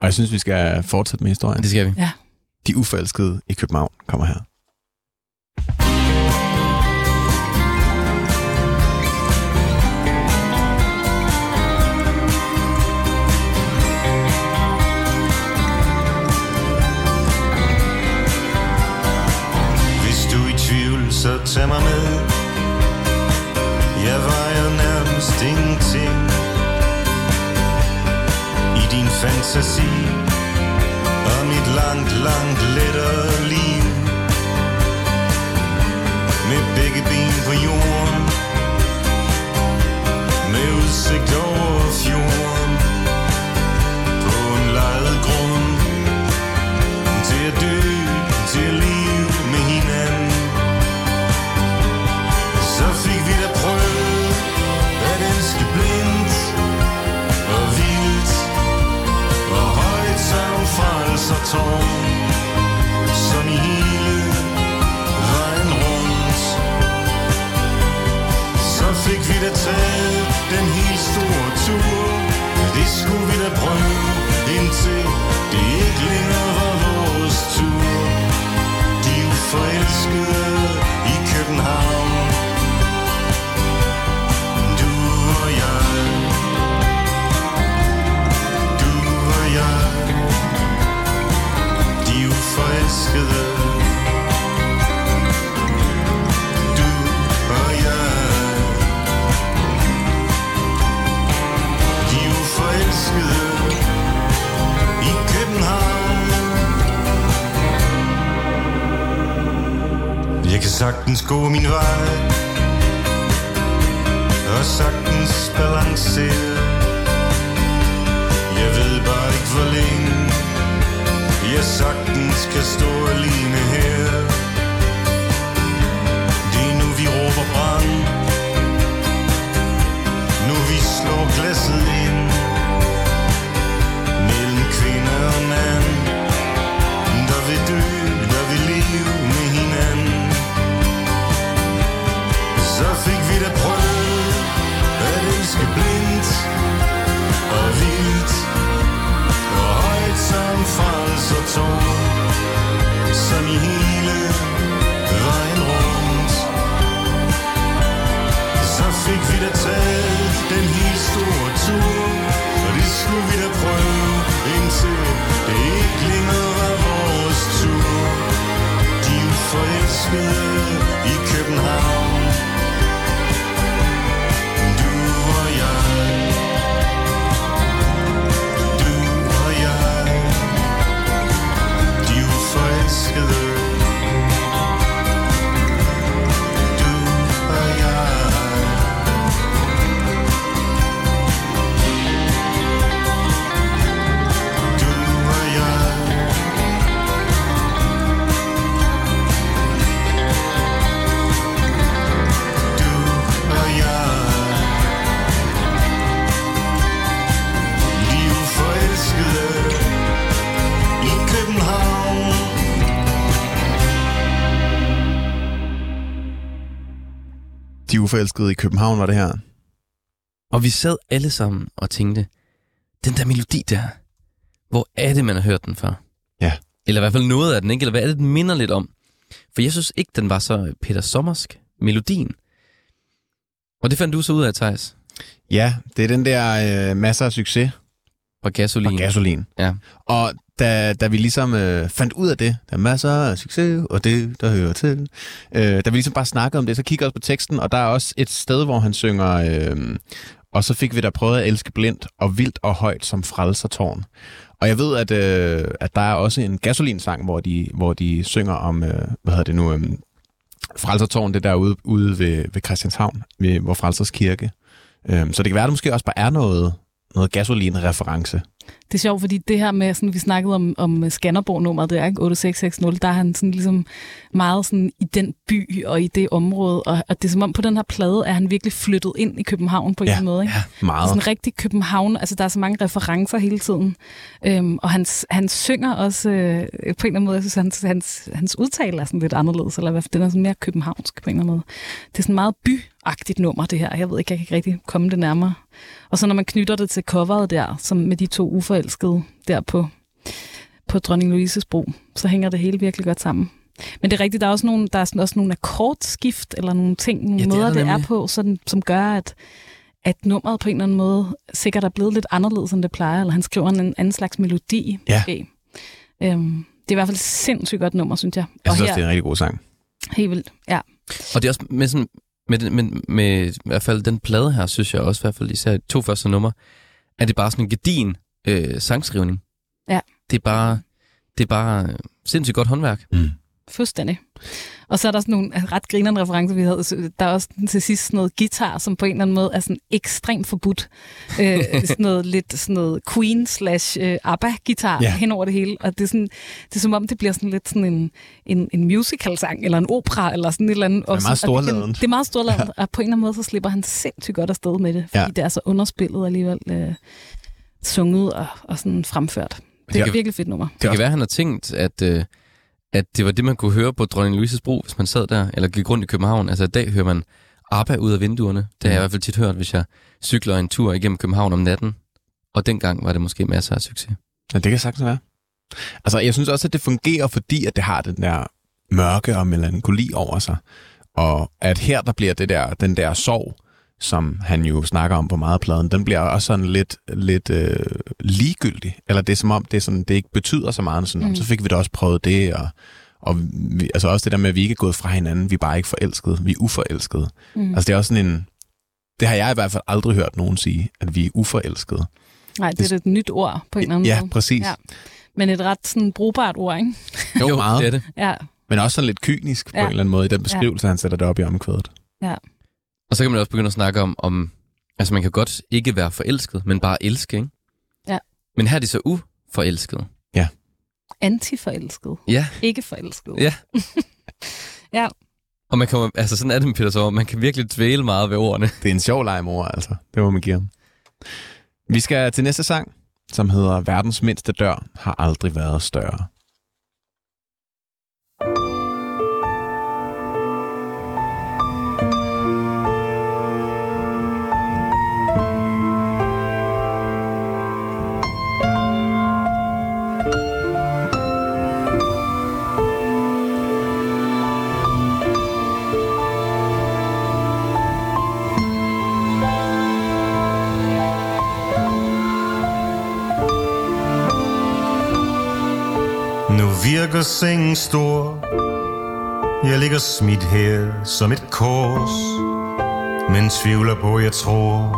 Og jeg synes, vi skal fortsætte med historien. Det skal vi. Ja. De uforelskede i København kommer her. Fantasi Om et langt, langt lettere liv Med begge ben på jorden Med udsigt vi da taget den helt store tur. Det skulle vi da prøve Indtil det ikke længere var vores tur. De er forelskede i København. Sagtens gå min vej. Og sagtens balancere. Jeg ved bare ikke hvor længe Jeg sagtens kan stå alene her. Det er nu vi råber brand. Nu vi slår glasset ind. Frelsertårn Som i hele vejen rundt. Så fik vi da taget den helt store tur Og det skulle vi da prøve Indtil det ikke længere var vores tur. De er forelskede i København. De uforelskede i København var det her. Og vi sad alle sammen og tænkte, den der melodi der, hvor er det, man har hørt den før? Ja. Eller i hvert fald noget af den, ikke? Eller hvad er det, den minder lidt om? For jeg synes ikke, den var så Peter Sommersk, melodien. Og det fandt du så ud af, Thijs, Ja, det er den der øh, masser af succes fra Gasolin. og gasolin. Ja. Og da, da vi ligesom øh, fandt ud af det, der er masser af succes, og det, der hører til, øh, da vi ligesom bare snakkede om det, så kiggede jeg også på teksten, og der er også et sted, hvor han synger, øh, og så fik vi da prøvet at elske blindt og vildt og højt som frelsertårn. Og jeg ved, at, øh, at der er også en gasolinsang, hvor de, hvor de synger om, øh, hvad hedder det nu, øh, frelsertårn, det der ude, ude ved, ved Christianshavn, ved vor frelsers kirke. Øh, så det kan være, at der måske også bare er noget, noget gasolin-reference. Det er sjovt, fordi det her med, sådan, vi snakkede om, om Skanderborg-nummeret, det er ikke 8660, der er han sådan ligesom meget sådan i den by og i det område, og, og det er som om på den her plade, er han virkelig flyttet ind i København på en Ja, måde. Ikke? ja, Det er meget. sådan rigtig København, altså der er så mange referencer hele tiden. Øhm, og han, han synger også øh, på en eller anden måde, jeg synes, hans, hans, hans udtale er sådan lidt anderledes, eller i hvert fald, den er sådan mere københavnsk på en eller anden måde. Det er sådan meget byagtigt nummer, det her. Jeg ved ikke, jeg kan ikke rigtig komme det nærmere. Og så når man knytter det til coveret der, som med de to uforelskede der på, på Dronning Louises bro, så hænger det hele virkelig godt sammen. Men det er rigtigt, der er også nogle, der er sådan, også nogle akkordskift, eller nogle ting, nogle Ja, det er måder, der det er på, sådan, som gør, at, at nummeret på en eller anden måde sikkert er blevet lidt anderledes, end det plejer, eller han skriver en anden slags melodi. Ja. måske. Øhm, det er i hvert fald et sindssygt godt nummer, synes jeg. Jeg synes og også, det er en rigtig god sang. helt vildt, ja. Og det er også med, sådan, med, den- med, med, i hvert fald den plade her, synes jeg også, i hvert fald især de to første numre, at det er bare sådan en gedin øh, sangskrivning. Ja. Det er bare, det er bare sindssygt godt håndværk. Fuldstændig. Og så er der sådan nogle ret grinerende referencer, vi havde. Så Der er også til sidst sådan noget guitar, som på en eller anden måde er sådan ekstremt forbudt. Øh, sådan noget lidt sådan noget Queen slash øh, ABBA-guitar Ja. yeah. hen over det hele. Og det er, sådan, det er som om, det bliver sådan lidt sådan en, en, en musical-sang, eller en opera, eller sådan et eller andet. er meget det, storladent. det er meget storladent, og på en eller anden måde, så slipper han sindssygt godt afsted med det, fordi Ja. ja. det er så underspillet alligevel øh, sunget og, og sådan fremført. Det er kan- et virkelig fedt nummer. Det kan være, at han har tænkt, at, øh, at det var det, man kunne høre på Dronning Louises Bro, hvis man sad der, eller gik rundt i København. Altså i dag hører man ABBA ud af vinduerne. Det har jeg i hvert fald tit hørt, hvis jeg cykler en tur igennem København om natten. Og dengang var det måske masser af succes. Ja, det kan sagtens være. Altså, jeg synes også, at det fungerer, fordi at det har den der mørke og melankoli over sig. Og at her, der bliver det der, den der sorg, som han jo snakker om på meget af pladen, den bliver også sådan lidt, lidt øh, ligegyldig. Eller det er som om, det, er sådan, det ikke betyder så meget. Sådan, mm. Så fik vi da også prøvet det, og, og vi, altså også det der med, at vi ikke er gået fra hinanden, vi er bare ikke forelskede, vi er uforelskede. Mm. Altså det er også sådan en, det har jeg i hvert fald aldrig hørt nogen sige, at vi er uforelskede. Nej, det er et nyt ord på en eller anden Ja, måde. præcis. Ja. Men et ret sådan brugbart ord, ikke? Jo, meget. det er det. Ja, Men også sådan lidt kynisk ja. på Ja. en eller anden måde i den beskrivelse, ja. han sætter det op i omkvædet. ja. Og så kan man også begynde at snakke om, om altså man kan godt ikke være forelsket, men bare elske, ikke? Ja. Men her er de så uforelskede. Antiforelsket. Ja, Ikke forelsket. ja. Ja. Og man kan, altså sådan er det med Peter Sommer, man kan virkelig dvæle meget ved ordene. Det er en sjov leg, mor, altså. Det må man give ham. Vi skal til næste sang, som hedder Verdens mindste dør har aldrig været større. Virker sengen stor. Jeg ligger smidt her som et kors Men tvivler på, jeg tror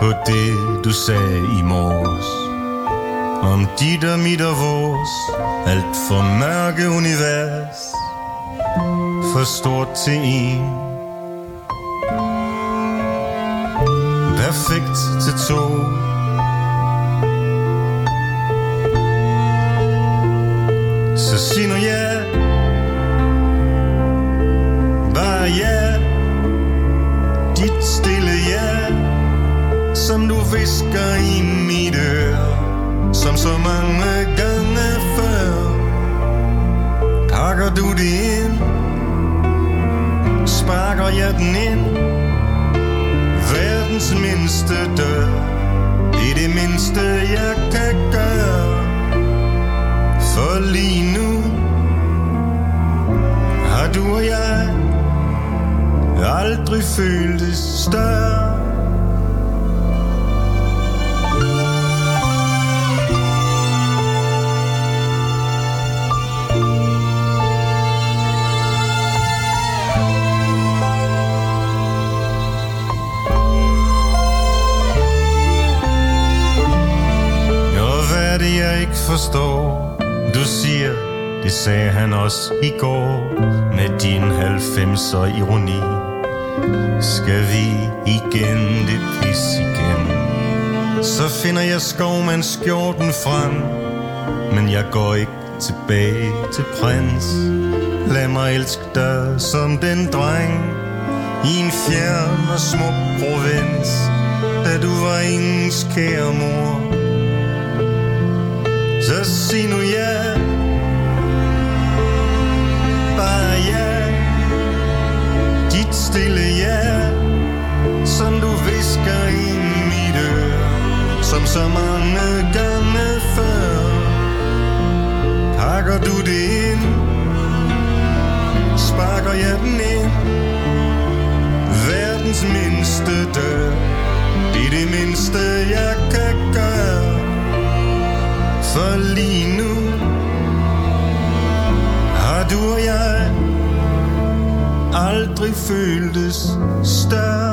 På det, du sagde i morges. Om dit og mit og vores Alt for mørke univers. For stort til en. Perfekt til to. Så sig nu ja. Bare ja. Dit stille ja Som du visker i mit øre Som så mange gange før. Pakker du det ind? Sparker jeg den ind? Verdens mindste dør. Det er det mindste jeg kan gøre for lige nu har du og jeg aldrig føltes større. Det, jeg forstår? Du siger, det sagde han også i går Med din 90'er ironi. Skal vi igen det pis igen? Så finder jeg skovmandskjorten frem Men jeg går ikke tilbage til prins. Lad mig elske dig som den dreng I en fjern og smuk provins Da du var ingens kære mor så sig nu ja. Bare Dit stille ja Som du visker i mit øre. Som så mange gange før. Pakker du det ind? Sparker jeg den ind? Verdens mindste dør. Føltes større.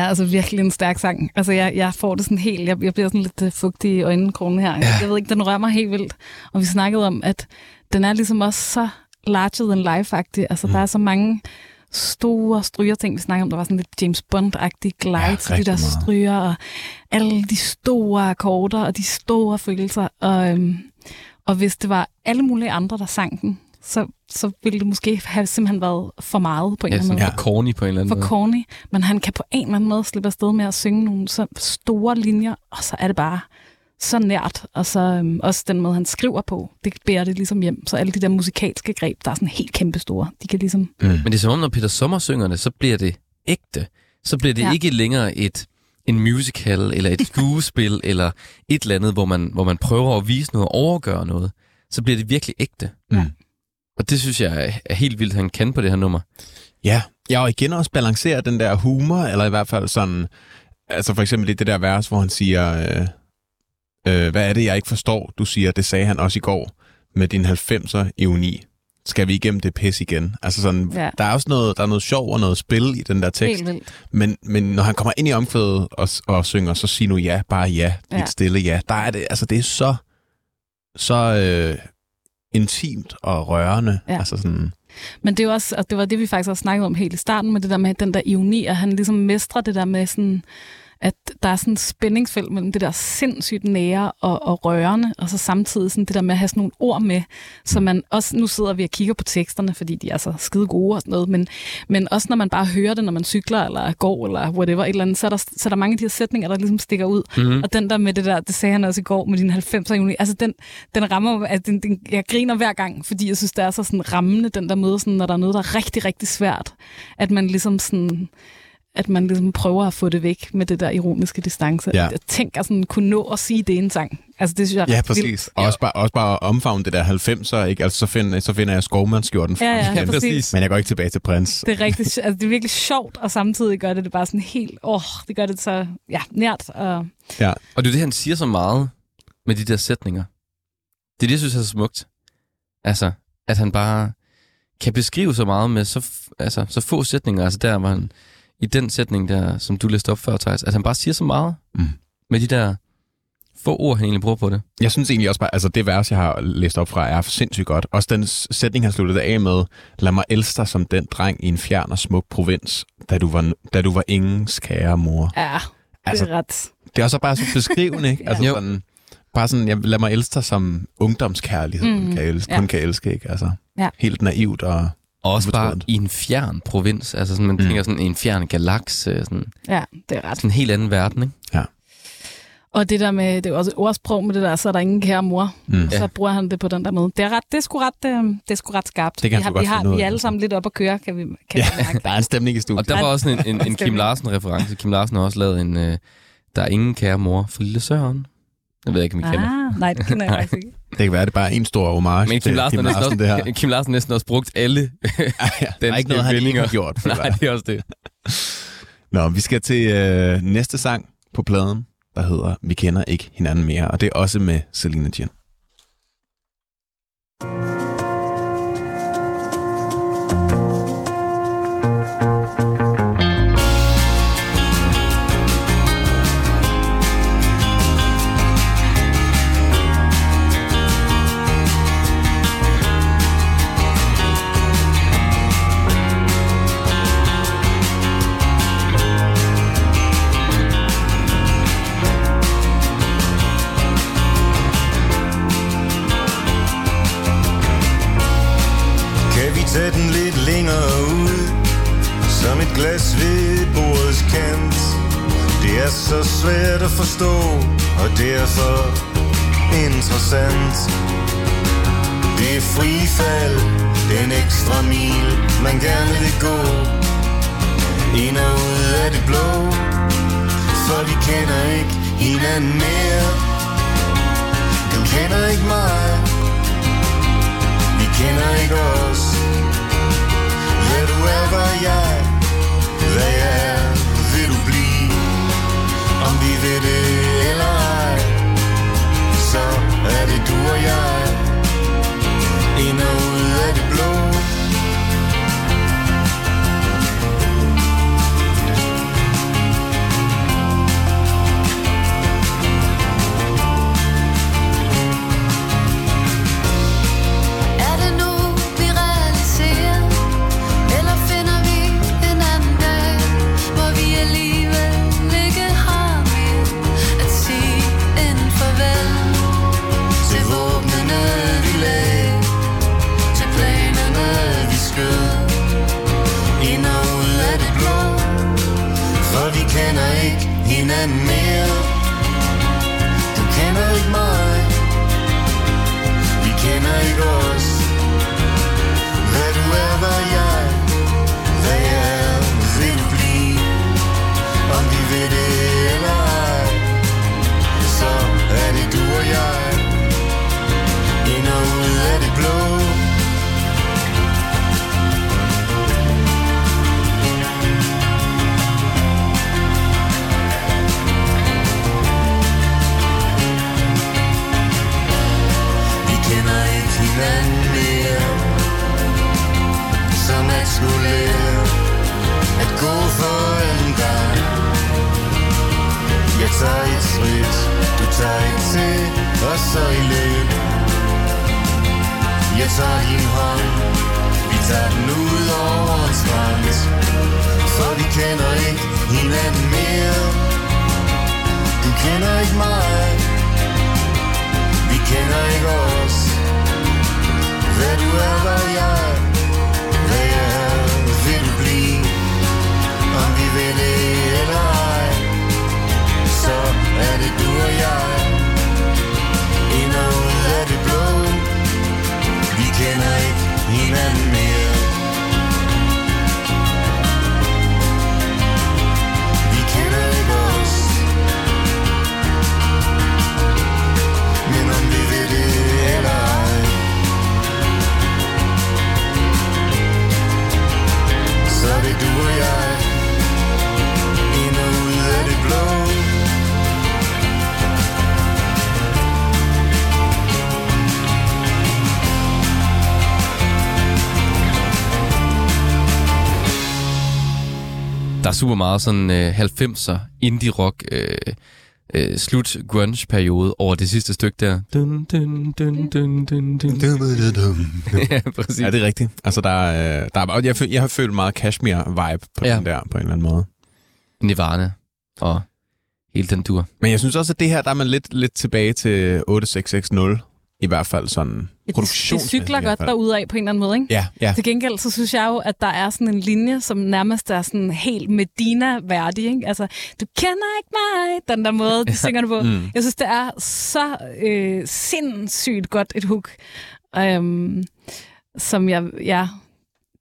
Er altså virkelig en stærk sang. Altså, jeg, jeg får det sådan helt... Jeg, jeg bliver sådan lidt øh, fugtig i øjenkrogen her. Ja. Jeg ved ikke, den rører mig helt vildt. Og vi snakkede om, at den er ligesom også så larger than life-agtig. Altså, mm. der er så mange store stryger ting. Vi snakker om, der var sådan lidt James Bond-agtig glide Ja, til de der meget. stryger, og alle de store akkorder, og de store følelser. Og, øhm, og hvis det var alle mulige andre, der sang den, så, så ville det måske have simpelthen været for meget på en Ja, eller anden måde ja. for corny på en eller anden for måde. corny, men han kan på en eller anden måde slippe afsted med at synge nogle så store linjer, og så er det bare så nært, og så øhm, også den måde, han skriver på, det bærer det ligesom hjem. Så alle de der musikalske greb, der er sådan helt kæmpe store, de kan ligesom... Men det er som om, når Peter Sommer synger det, så bliver det ægte. Så bliver det ja. Ja. ikke længere et en musical, eller et skuespil, eller et eller andet, hvor man, hvor man prøver at vise noget og overgøre noget. Så bliver det virkelig ægte. Mm. Og det synes jeg er, helt vildt, han kan på det her nummer. Ja, ja, og igen også balancere den der humor, eller i hvert fald sådan, altså for eksempel i det der vers, hvor han siger, øh, øh, hvad er det, jeg ikke forstår? Du siger, det sagde han også i går, med din 90'er ironi. Skal vi igennem det pis igen? Altså sådan, ja. Der er også noget, der er noget sjov og noget spil i den der tekst. Helt vildt. Men, men når han kommer ind i omkvædet og, og synger, så sig nu ja, bare ja, ja. Ja. et stille ja. Der er det, altså det er så, så øh, intimt og rørende. Ja. Altså sådan, Men det er også, og det var det, vi faktisk også snakkede om helt i starten, med det der med den der ironi, at han ligesom mestrer det der med sådan, at der er sådan et spændingsfelt mellem det der sindssygt nære og, og rørende, og så samtidig sådan det der med at have sådan nogle ord med, så man også, nu sidder vi og kigger på teksterne, fordi de er så skide gode og sådan noget, men, men også når man bare hører det, når man cykler eller går eller whatever, et eller andet, så er der, så er der mange af de her sætninger, der ligesom stikker ud. Mm-hmm. Og den der med det der, det sagde han også i går med din 90'er juni, altså den, den rammer, at den, den, jeg griner hver gang, fordi jeg synes, det er så sådan rammende, den der måde, sådan, når der er noget, der er rigtig, rigtig svært, at man ligesom sådan, at man ligesom prøver at få det væk med det der ironiske distance. Ja. Jeg tænker sådan, kunne nå at sige det i en sang. Altså det synes jeg er Ja, præcis. vildt. Og også bare, også bare at omfavne det der 90'er, ikke? Altså, så finder, så finder jeg skovmandskjorten Ja, ja, igen. præcis. Men jeg går ikke tilbage til prins. Det er, rigtig, altså, det er virkelig sjovt, og samtidig gør det det bare sådan helt, åh, det gør det så ja, nært. Og, Ja. Og det er det, han siger så meget med de der sætninger. Det er det, jeg synes er så smukt. Altså, at han bare kan beskrive så meget med så, altså, så få sætninger. Altså der, hvor han, i den sætning der, som du læste op før, Thijs, at han bare siger så meget Mm. med de der få ord, han egentlig bruger på det. Jeg synes egentlig også bare, altså det vers, jeg har læst op fra, er sindssygt godt. Også den sætning, han sluttede af med, lad mig elske dig som den dreng i en fjern og smuk provins, da du var, da du var ingens kære mor. ja, Altså, det er ret... det er også bare så beskrivende, ikke? Altså Jo. sådan, bare sådan, jeg, lad mig elske dig som ungdomskærlighed, Mm, kan elske, ja. kun kan elske, ikke? Altså, Ja. helt naivt og... Og også bare i en fjern provins. Altså sådan, man Mm. tænker sådan i en fjern galakse. Sådan, Ja, det er ret. sådan en helt anden verden, ikke? Og det der med, det er jo også et ordsprog med det der, så er der ingen kære mor. Mm. Så bruger han det på den der måde. Det er, ret, det er, sgu, ret, øh, det er sgu ret skarpt. Det kan vi har, vi, har, vi er alle altså. sammen lidt op at køre, kan vi, kan Ja, vi der er en stemning i studiet. Og der var også en, en, en Kim. Larsen-reference. Kim Larsen har også lavet en, øh, der er ingen kære mor for lille Søren. Jeg ved ikke, om I kender. Ah, nej, det kender jeg faktisk ikke. Det kan være, det er bare en stor homage Men Kim til Larsen, Kim har næsten Larsen, det her. også, Kim Larsen næsten også brugt alle ja, der er ikke noget, han ikke har gjort. for Nej, det er også det. Nå, vi skal til øh, næste sang på pladen, der hedder Vi kender ikke hinanden mere, og det er også med Selina Jin. Er så svært at forstå Og derfor interessant. Det er frifald Den ekstra mil Man gerne vil gå. Ind og ud af det blå For vi kender ikke hinanden mere. Du kender ikke mig. Vi kender ikke os. Ja, du er, hvad jeg Hvad jeg er, om vi ved det eller ej. Så er det du og jeg. Meget sådan øh, 90'er indie-rock, øh, øh, slut grunge-periode over det sidste stykke der. Dun, dun, dun, dun, dun, dun. ja, præcis. Ja, det er rigtigt. Altså, der, er, øh, der er, jeg, føl- jeg har følt meget Kashmir-vibe på Ja. ja. den der, på en eller anden måde. Nirvana og hele den tur. Men jeg synes også, at det her, der er man lidt, lidt tilbage til 8660, i hvert fald sådan Det, produktions. det cykler godt derudad på en eller anden måde, ikke? Ja, ja. Til gengæld, så synes jeg jo, at der er sådan en linje, som nærmest er sådan helt Medina-værdig. Ikke? Altså, du kender ikke mig, den der måde, de synger det på. Mm. Jeg synes, det er så øh, sindssygt godt et hook, øhm, som jeg, ja,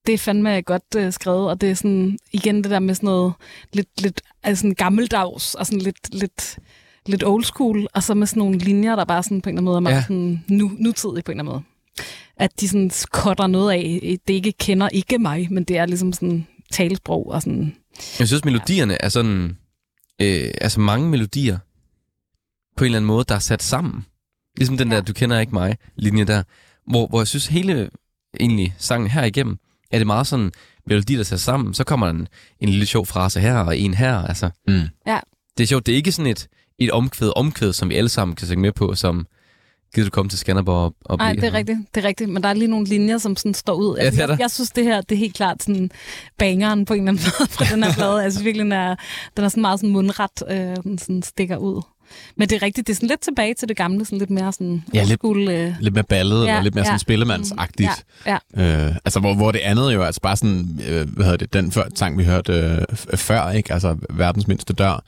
det er fandme godt øh, skrevet, og det er sådan, igen det der med sådan noget lidt, lidt altså sådan gammeldags, og sådan lidt, lidt, lidt old school, og så med sådan nogle linjer, der bare sådan på en eller anden måde er meget Ja. ja. sådan nu, nutidig på en eller anden måde. At de sådan cutter noget af, det ikke kender ikke mig, men det er ligesom sådan talesprog og sådan, Jeg synes, melodierne er sådan... Øh, altså mange melodier på en eller anden måde, der er sat sammen. Ligesom den Ja. der, du kender ikke mig, linje der. Hvor, hvor jeg synes, hele egentlig sangen her igennem, er det meget sådan melodi, der sat sammen. Så kommer der en, en lille sjov frase her og en her. Altså, Mm. Ja. Det er sjovt. Det er ikke sådan et, et omkvæd, omkvæd, som vi alle sammen kan synge med på, som gider du komme til Skanderborg og, Nej, det er her?" rigtigt, det er rigtigt, men der er lige nogle linjer, som sådan står ud. Ja, det jeg, jeg synes, det her det er helt klart sådan bangeren på en eller anden måde fra den her plade. Synes virkelig, den er, den er sådan meget sådan mundret, øh, den sådan stikker ud. Men det er rigtigt, det er sådan lidt tilbage til det gamle, sådan lidt mere sådan Ja, lidt- school, øh, Lidt mere ballet, ja, og lidt mere sådan ja. spillemandsagtigt. Ja, ja. Øh, altså, hvor, hvor det andet jo altså bare sådan, øh, hvad hedder det, den før, sang, vi hørte øh, før, ikke? Altså, verdens mindste dør,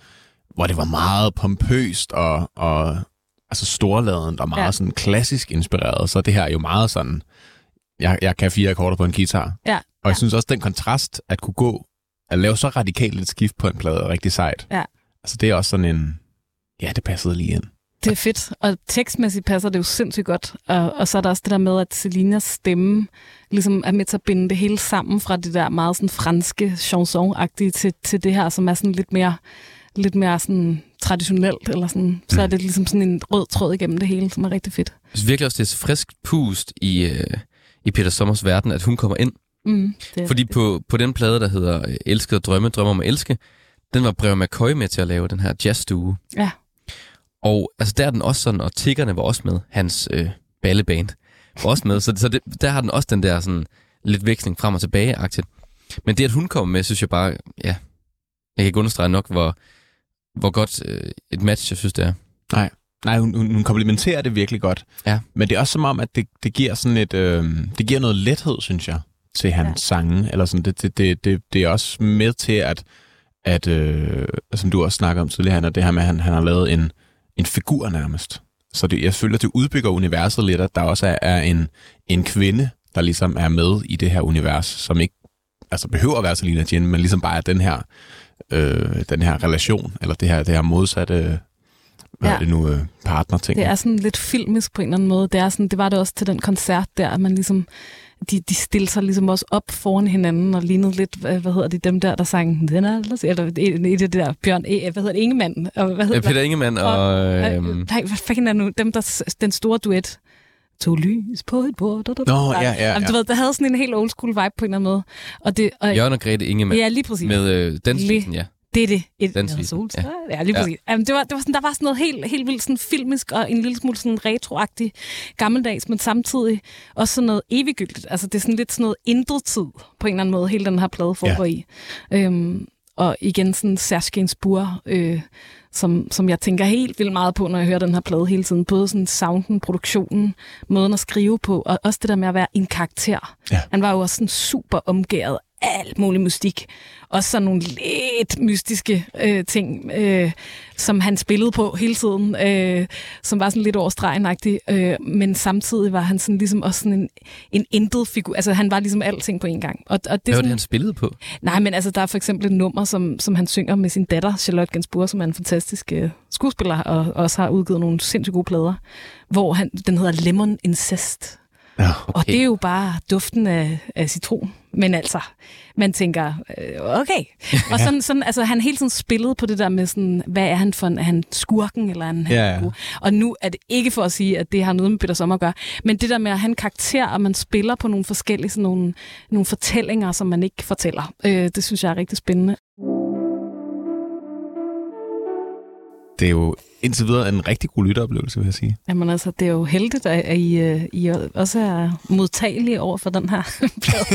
hvor det var meget pompøst og, og altså storladent og meget ja. Sådan klassisk inspireret. Så det her er jo meget sådan, jeg, jeg kan fire akkorder på en guitar. Ja, Og jeg ja. synes også, den kontrast, at kunne gå, at lave så radikalt et skift på en plade, er rigtig sejt. Ja. Altså, det er også sådan en, ja, det passede lige ind. Det er fedt, og tekstmæssigt passer det jo sindssygt godt. Og, og så er der også det der med, at Selinas stemme ligesom er med til at binde det hele sammen fra det der meget sådan franske chanson-agtige til, til det her, som er sådan lidt mere, lidt mere sådan traditionelt, eller sådan, så er det ligesom sådan en rød tråd igennem det hele, som er rigtig fedt. Jeg synes virkelig også, det er frisk pust i, øh, i Peter Sommers verden, at hun kommer ind. Mm, det Fordi på, på den plade, der hedder øh, Elskede og Drømme, Drømmer om at elske, den var Brev McCoy med til at lave den her jazzstue. Ja. Og altså, der er den også sådan, og Tiggerne var også med, hans øh, balleband var også med, så, så det, der har den også den der sådan lidt veksling frem og tilbage-agtigt. Men det, at hun kommer med, synes jeg bare, ja, jeg kan ikke understrege nok, hvor, hvor godt øh, et match, jeg synes, det er. Nej, hun, hun, hun komplementerer det virkelig godt. Ja. Men det er også som om, at det, det giver sådan et, øh, det giver noget lethed, synes jeg, til hans ja. sange. Eller sådan, det, det, det, det, det er også med til, at, at, øh, som du også snakker om tidligere, Hanna, det her med, at han, han har lavet en, en figur nærmest. Så det, jeg føler, det udbygger universet lidt, at der også er, er en, en kvinde, der ligesom er med i det her univers, som ikke altså behøver at være Selina Jin, men ligesom bare er den her, øh, den her relation, eller det her, det her modsatte hvad Ja. er det nu, øh, partner-ting. Det er sådan lidt filmisk på en eller anden måde. Det, er sådan, det var det også til den koncert der, at man ligesom, de, de stillede sig ligesom også op foran hinanden og lignede lidt, hvad, hvad hedder det, dem der, der sang, den er ellers, eller et, af det der, Bjørn, e, hvad hedder det, Ingemann, og hvad Ja, hedder Peter Ingemann og... Øh, øhm, nej, hvad fanden er nu? Dem, der, den store duet. To lys på et bord. Da, da, da. Nå, ja, ja, Jamen, du ja. ved, der havde sådan en helt old school vibe på en eller anden måde. Og det, og, Jørgen og Grete Ingemann ja, lige præcis. med øh, dansvisen, ja. Det er det. Et, Den ja, svisen, solstråle. ja. Ja. ja, lige Ja. præcis. Ja. Jamen, det var, det var sådan, der var sådan noget helt, helt vildt sådan filmisk og en lille smule sådan retroagtig gammeldags, men samtidig også sådan noget eviggyldigt. Altså det er sådan lidt sådan noget intet tid på en eller anden måde, hele den her plade foregår i. Øhm, og igen sådan Serge Gainsbourg, øh, som, som jeg tænker helt vildt meget på, når jeg hører den her plade hele tiden. Både sådan sounden, produktionen, måden at skrive på, og også det der med at være en karakter. Ja. Han var jo også sådan super omgået af alt mulig mystik. Også sådan nogle lidt mystiske øh, ting, øh, som han spillede på hele tiden, øh, som var sådan lidt overstregenagtig, øh, men samtidig var han sådan ligesom også sådan en, en intet figur. Altså han var ligesom alting på en gang. Og, og det Hvad var det, han spillede på? Nej, men altså, der er for eksempel et nummer, som, som han synger med sin datter, Charlotte Gainsbourg, som er en fantastisk øh, skuespiller, og også har udgivet nogle sindssygt gode plader, hvor han, den hedder Lemon Incest. Ja. Okay. Og det er jo bare duften af, af citron. Men altså, man tænker, øh, okay. Og sådan, sådan, altså, han hele tiden spillede på det der med sådan, hvad er han for en, er han skurken, eller er han, han Ja, ja. Og nu er det ikke for at sige, at det har noget med Peter Sommer at gøre, men det der med at have en karakter, og man spiller på nogle forskellige sådan nogle, nogle fortællinger, som man ikke fortæller, øh, det synes jeg er rigtig spændende. Det er jo indtil videre en rigtig god lytteoplevelse, vil jeg sige. Jamen altså, det er jo heldigt, at at I, øh, I også er modtagelige over for den her plade.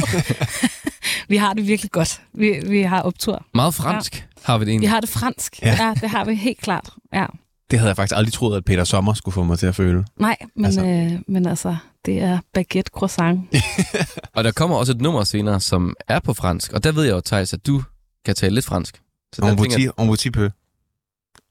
vi har det virkelig godt. Vi, vi har optur. Meget fransk ja. har vi det Vi egentlig. har det fransk. Ja. Ja. det har vi helt klart. Ja. Det havde jeg faktisk aldrig troet, at Peter Sommer skulle få mig til at føle. Nej, men Altså. Øh, men altså, det er baguette croissant. Og der kommer også et nummer senere, som er på fransk. Og der ved jeg jo, Thijs, at du kan tale lidt fransk. Så tænker petit, on petit peu.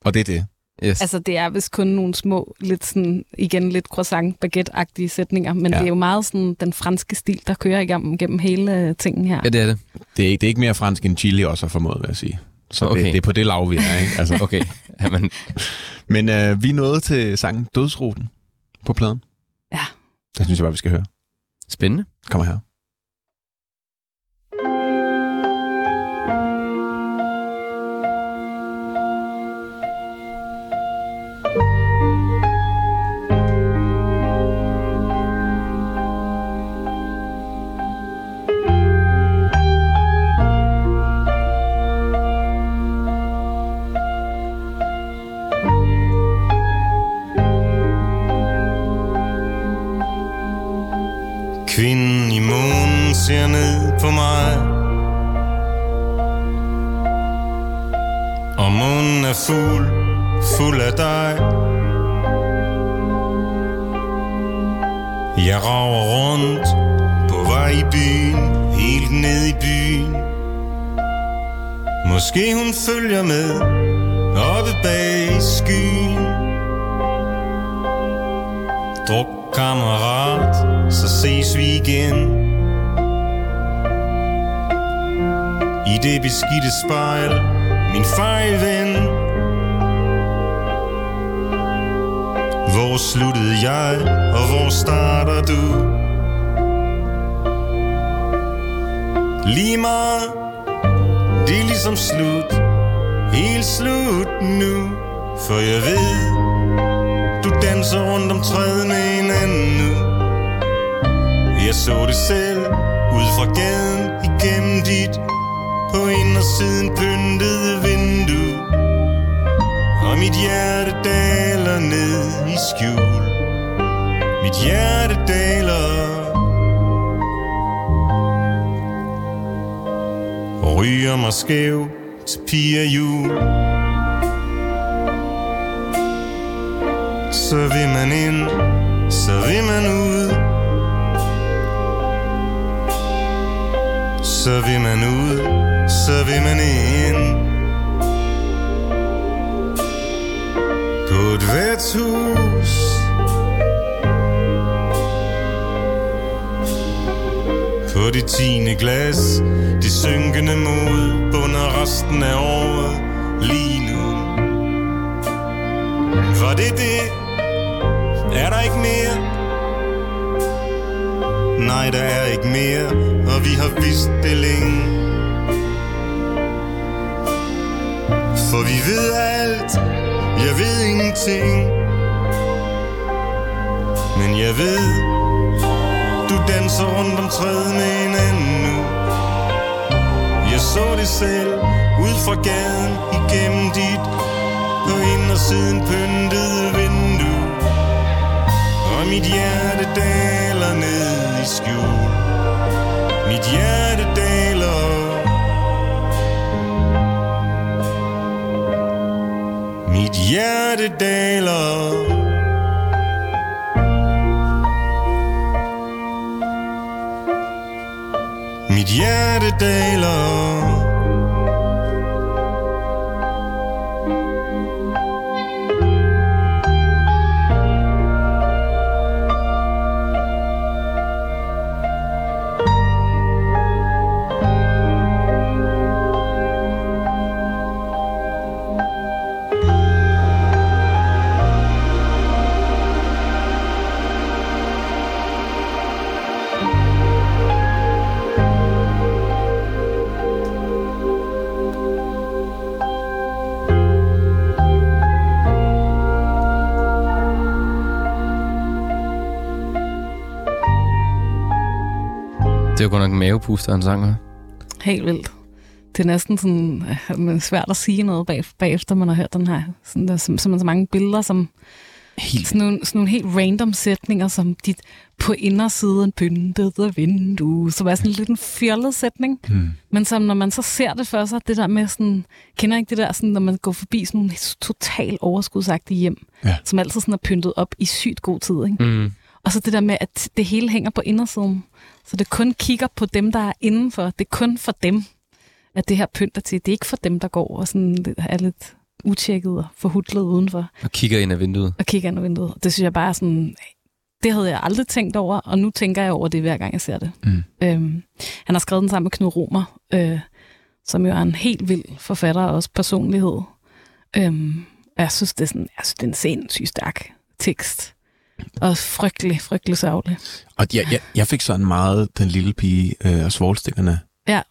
Og det er det. Yes. Altså, det er vist kun nogle små, lidt sådan, igen lidt croissant baguette-agtige sætninger, men Ja. det er jo meget sådan den franske stil, der kører igennem, gennem hele øh, tingen her. Ja, det er det. Det er, ikke, det er ikke mere fransk end Chili også har formået, vil jeg sige. Så okay. Det, det er på det lav, vi er. Ikke? Altså, Okay. Jamen, Men øh, vi er nået til sangen Dødsruten på pladen. Ja. Det synes jeg bare, vi skal høre. spændende. Kommer her. Ser ned på mig. Og munden er fuld, fuld af dig. Jeg rager rundt på vej i byen Helt ned i byen. Måske hun følger med Oppe bag skyen. Druk kammerat, så ses vi igen. I det beskidte spejl, min fejlven. Hvor sluttede jeg, og hvor starter du? Lige meget, det er ligesom slut. Helt slut nu For jeg ved, du danser rundt om træet med en anden nu. Jeg så det selv ud fra gaden igennem dit på indersiden pyntede vindue Og mit hjerte daler ned i skjul. Mit hjerte daler Og ryger mig skæv til piger jul Så vil man ind, så vil man ud. Så vil man ud, seviminin Tut vetsus På det tiende glas Det synkende mod Bunder resten af året Lige nu Var det det? Er der ikke mere? Nej, der er ikke mere, og vi har vidst det længe For vi ved alt, jeg ved ingenting. Men jeg ved, du danser rundt om træet med en anden nu. Jeg så det selv ud fra gaden igennem dit På indersiden pyntede vindue. Og mit hjerte daler ned i skjul. Mit hjerte daler Mit hjerte daler. Mit hjerte daler. Det er jo godt nok en mavepuster, han sang? Helt vildt. Det er næsten sådan, øh, svært at sige noget bag, bagefter, man har hørt den her. Sådan, der er sim- simpelthen så mange billeder, som Helt sådan nogle, sådan nogle helt random sætninger, som dit på indersiden pyntede vindue, som er sådan lidt en fjollet sætning. Hmm. Men som når man så ser det for sig, det der med sådan, kender ikke det der, sådan, når man går forbi sådan nogle total overskudsagtige hjem, Ja. som altid sådan er pyntet op i sygt god tid, ikke? Mm. Og så det der med, at det hele hænger på indersiden. Så det kun kigger på dem, der er indenfor. Det er kun for dem, at det her pynter til. Det er ikke for dem, der går og sådan er lidt utjekket og forhudlet udenfor Og kigger ind ad vinduet. og kigger ind ad vinduet. Det synes jeg bare er sådan, det havde jeg aldrig tænkt over, og nu tænker jeg over det, hver gang jeg ser det. Mm. Øhm, han har skrevet den sammen med Knud Romer, øh, som jo er en helt vild forfatter og også personlighed. Øhm, og jeg synes, det er, sådan, jeg synes, det er en sindssygt stærk tekst. Og frygtelig, frygtelig sørgelig. Og jeg, jeg, jeg fik sådan meget den lille pige øh, og svolstikkerne Ja.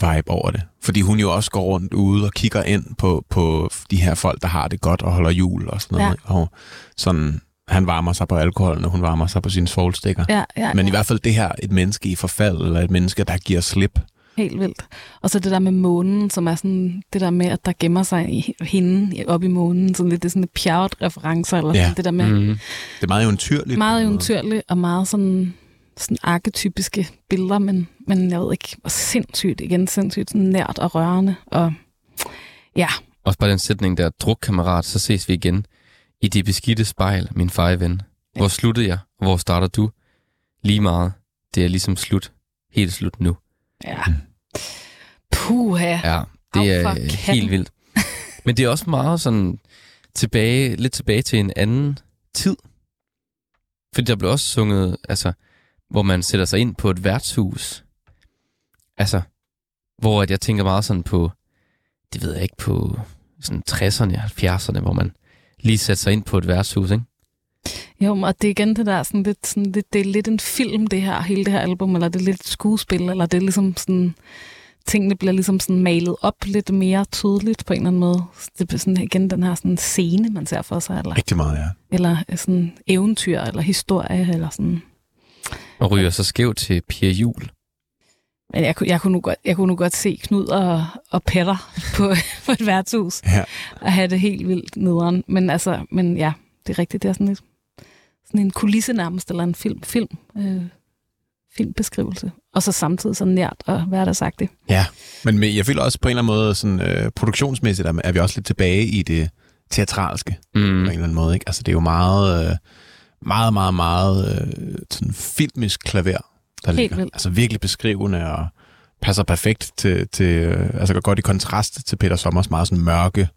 vibe over det. Fordi hun jo også går rundt ude og kigger ind på, på de her folk, der har det godt og holder jul og sådan noget. Ja. Og sådan, han varmer sig på alkoholen, og hun varmer sig på sine svolstikker. Ja, ja, Men i ja. hvert fald det her, et menneske i forfald, eller et menneske, der giver slip. Helt vildt. Og så det der med månen, som er sådan, det der med, at der gemmer sig i hende op i månen, sådan lidt, det er sådan et pjerret referencer, eller Ja. sådan, det der med, Mm. Det er meget eventyrligt. meget eventyrligt og meget sådan, sådan arketypiske billeder, men, men jeg ved ikke, hvor sindssygt, igen sindssygt sådan nært og rørende, og ja, Også bare den sætning der, druk kammerat, så ses vi igen. I det beskidte spejl, min fejven. Hvor sluttede jeg, og hvor starter du? Lige meget. Det er ligesom slut. Helt slut nu. Ja. Puha. Ja, det er katten. helt vildt. Men det er også meget sådan tilbage, lidt tilbage til en anden tid. Fordi der blev også sunget, altså, hvor man sætter sig ind på et værtshus. Altså, hvor at jeg tænker meget sådan på, det ved jeg ikke, på sådan 60'erne, 70'erne, hvor man lige satte sig ind på et værtshus, ikke? Jo, og det er igen det der, sådan lidt, sådan, det, det er lidt en film, det her, hele det her album, eller det er lidt et skuespil, eller det er ligesom sådan, tingene bliver ligesom sådan malet op lidt mere tydeligt på en eller anden måde. Det bliver sådan igen den her sådan scene, man ser for sig, eller, Rigtig meget, ja. eller sådan eventyr, eller historie, eller sådan. Og ryger så skævt til Pia Jul. Men jeg, kunne- jeg, kunne nu godt, jeg kunne nu godt se Knud og, og Petter på, på et værtshus, ja. og have det helt vildt nederen. Men altså, men ja, det er rigtigt, det er sådan lidt sådan en kulisse nærmest, eller en film, film, øh, filmbeskrivelse. Og så samtidig så nært og hverdagsagtigt. Ja, men men jeg føler også på en eller anden måde, sådan, øh, produktionsmæssigt er er vi også lidt tilbage i det teatralske, mm. på en Mm. eller anden måde. Ikke? Altså det er jo meget, øh, meget, meget, meget øh, sådan filmisk klaver, der Helt ligger. vildt. Altså virkelig beskrivende og passer perfekt til, til øh, altså går godt i kontrast til Peter Sommers meget sådan mørke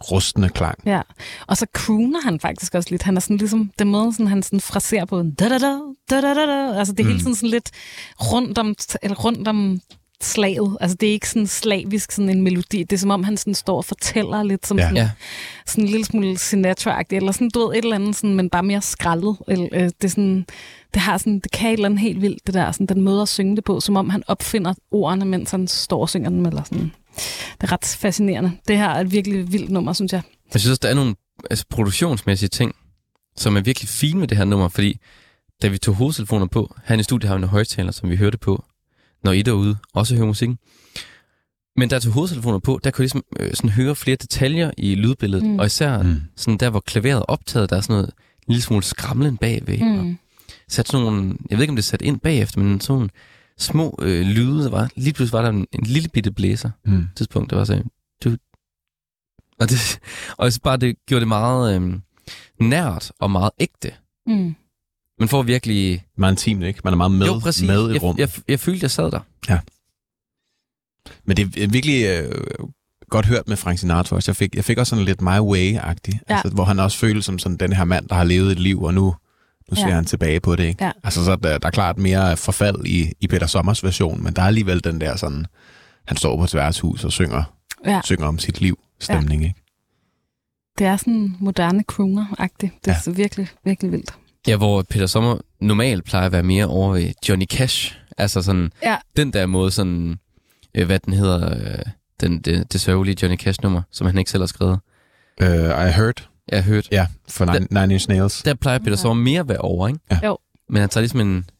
rustende klang. Ja, og så crooner han faktisk også lidt. Han er sådan ligesom, den måde, sådan, han sådan fraserer på, da da da da da da da. Altså det er mm. hele tiden sådan lidt rundt om, eller rundt om slaget. Altså det er ikke sådan slavisk sådan en melodi. Det er som om, han sådan står og fortæller lidt som Ja. sådan, Ja. sådan en lille smule Sinatra-agtigt, eller sådan, du ved, et eller andet, sådan, men bare mere skrællet. Eller, øh, det, er sådan, det, har sådan, det kan et eller andet helt vildt, det der, sådan, den måde at synge det på, som om han opfinder ordene, mens han står og synger dem, eller sådan. Det er ret fascinerende. Det her er et virkelig vildt nummer, synes jeg. Jeg synes også, der er nogle altså, produktionsmæssige ting, som er virkelig fine med det her nummer, fordi da vi tog hovedtelefoner på, her i studiet har vi en højtaler, som vi hørte på, når I derude også hører musikken. Men der tog hovedtelefoner på, der kunne jeg ligesom øh, sådan høre flere detaljer i lydbilledet, mm. Og især Mm. sådan der, hvor klaveret er optaget, der er sådan noget en lille smule skramlen bagved. Mm. Og sat sådan nogle, jeg ved ikke, om det er sat ind bagefter, men sådan nogle små øh, lyde, der var. Lige pludselig var der en, en lille bitte blæser Mm. tidspunkt, der var så, du... Og, det, og jeg synes bare, det gjorde det meget øhm, nært og meget ægte. Mm. Man får virkelig... Meget intimt, ikke? Man er meget med, jo, præcis. med i jeg, rum. Jeg, jeg følte, jeg sad der. Men det er virkelig øh, godt hørt med Frank Sinatra også. Jeg fik, jeg fik også sådan lidt My Way-agtig, Ja. altså, hvor han også føles som sådan den her mand, der har levet et liv, og nu, nu ser Ja. han tilbage på det. Ikke? Ja. Altså, så er der, der er klart mere forfald i, i Peter Sommers version, men der er alligevel den der sådan, han står på et værtshus og synger, Ja, synger om sit liv stemning. Ikke? det er sådan moderne crooner-agtigt. Det er Ja. ja. så virkelig, virkelig vildt. Ja, hvor Peter Sommer normalt plejer at være mere over ved Johnny Cash. Altså sådan, Ja. den der måde sådan, øh, hvad den hedder, øh, den, det, det sørgelige Johnny Cash-nummer, som han ikke selv har skrevet. Uh, I heard, Jeg har hørt. ja, for Nine, Nine Inch Nails. Der plejer Peter. Sommer mere at være over, ikke? Ja. Jo. Men han tager ligesom en,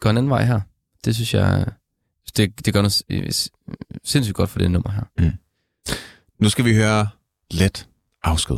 går en anden vej her. Det synes jeg, det, det gør noget øh, sindssygt godt for det nummer her. Nu skal vi høre let afsked.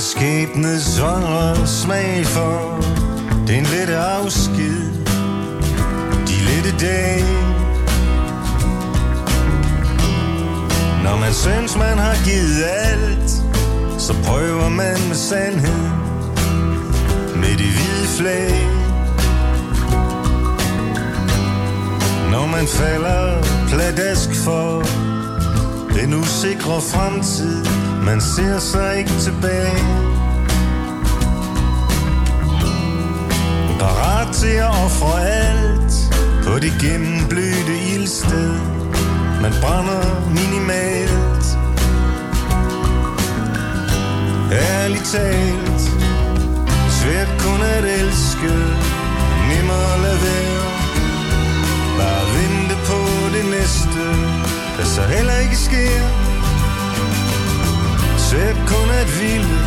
Det skæbne svangre smag for Den lette afsked De lette dage. Når man synes man har givet alt Så prøver man med sandhed Med det hvide flag. Når man falder pladask for Den usikre fremtid man ser sig ikke tilbage. Parat til at ofre alt På det gennemblødte ildsted Man brænder minimalt. Ærligt talt Svært kun at elske Nemmere at lade være. Bare vente på det næste Der så heller ikke sker. Svært kun at hvile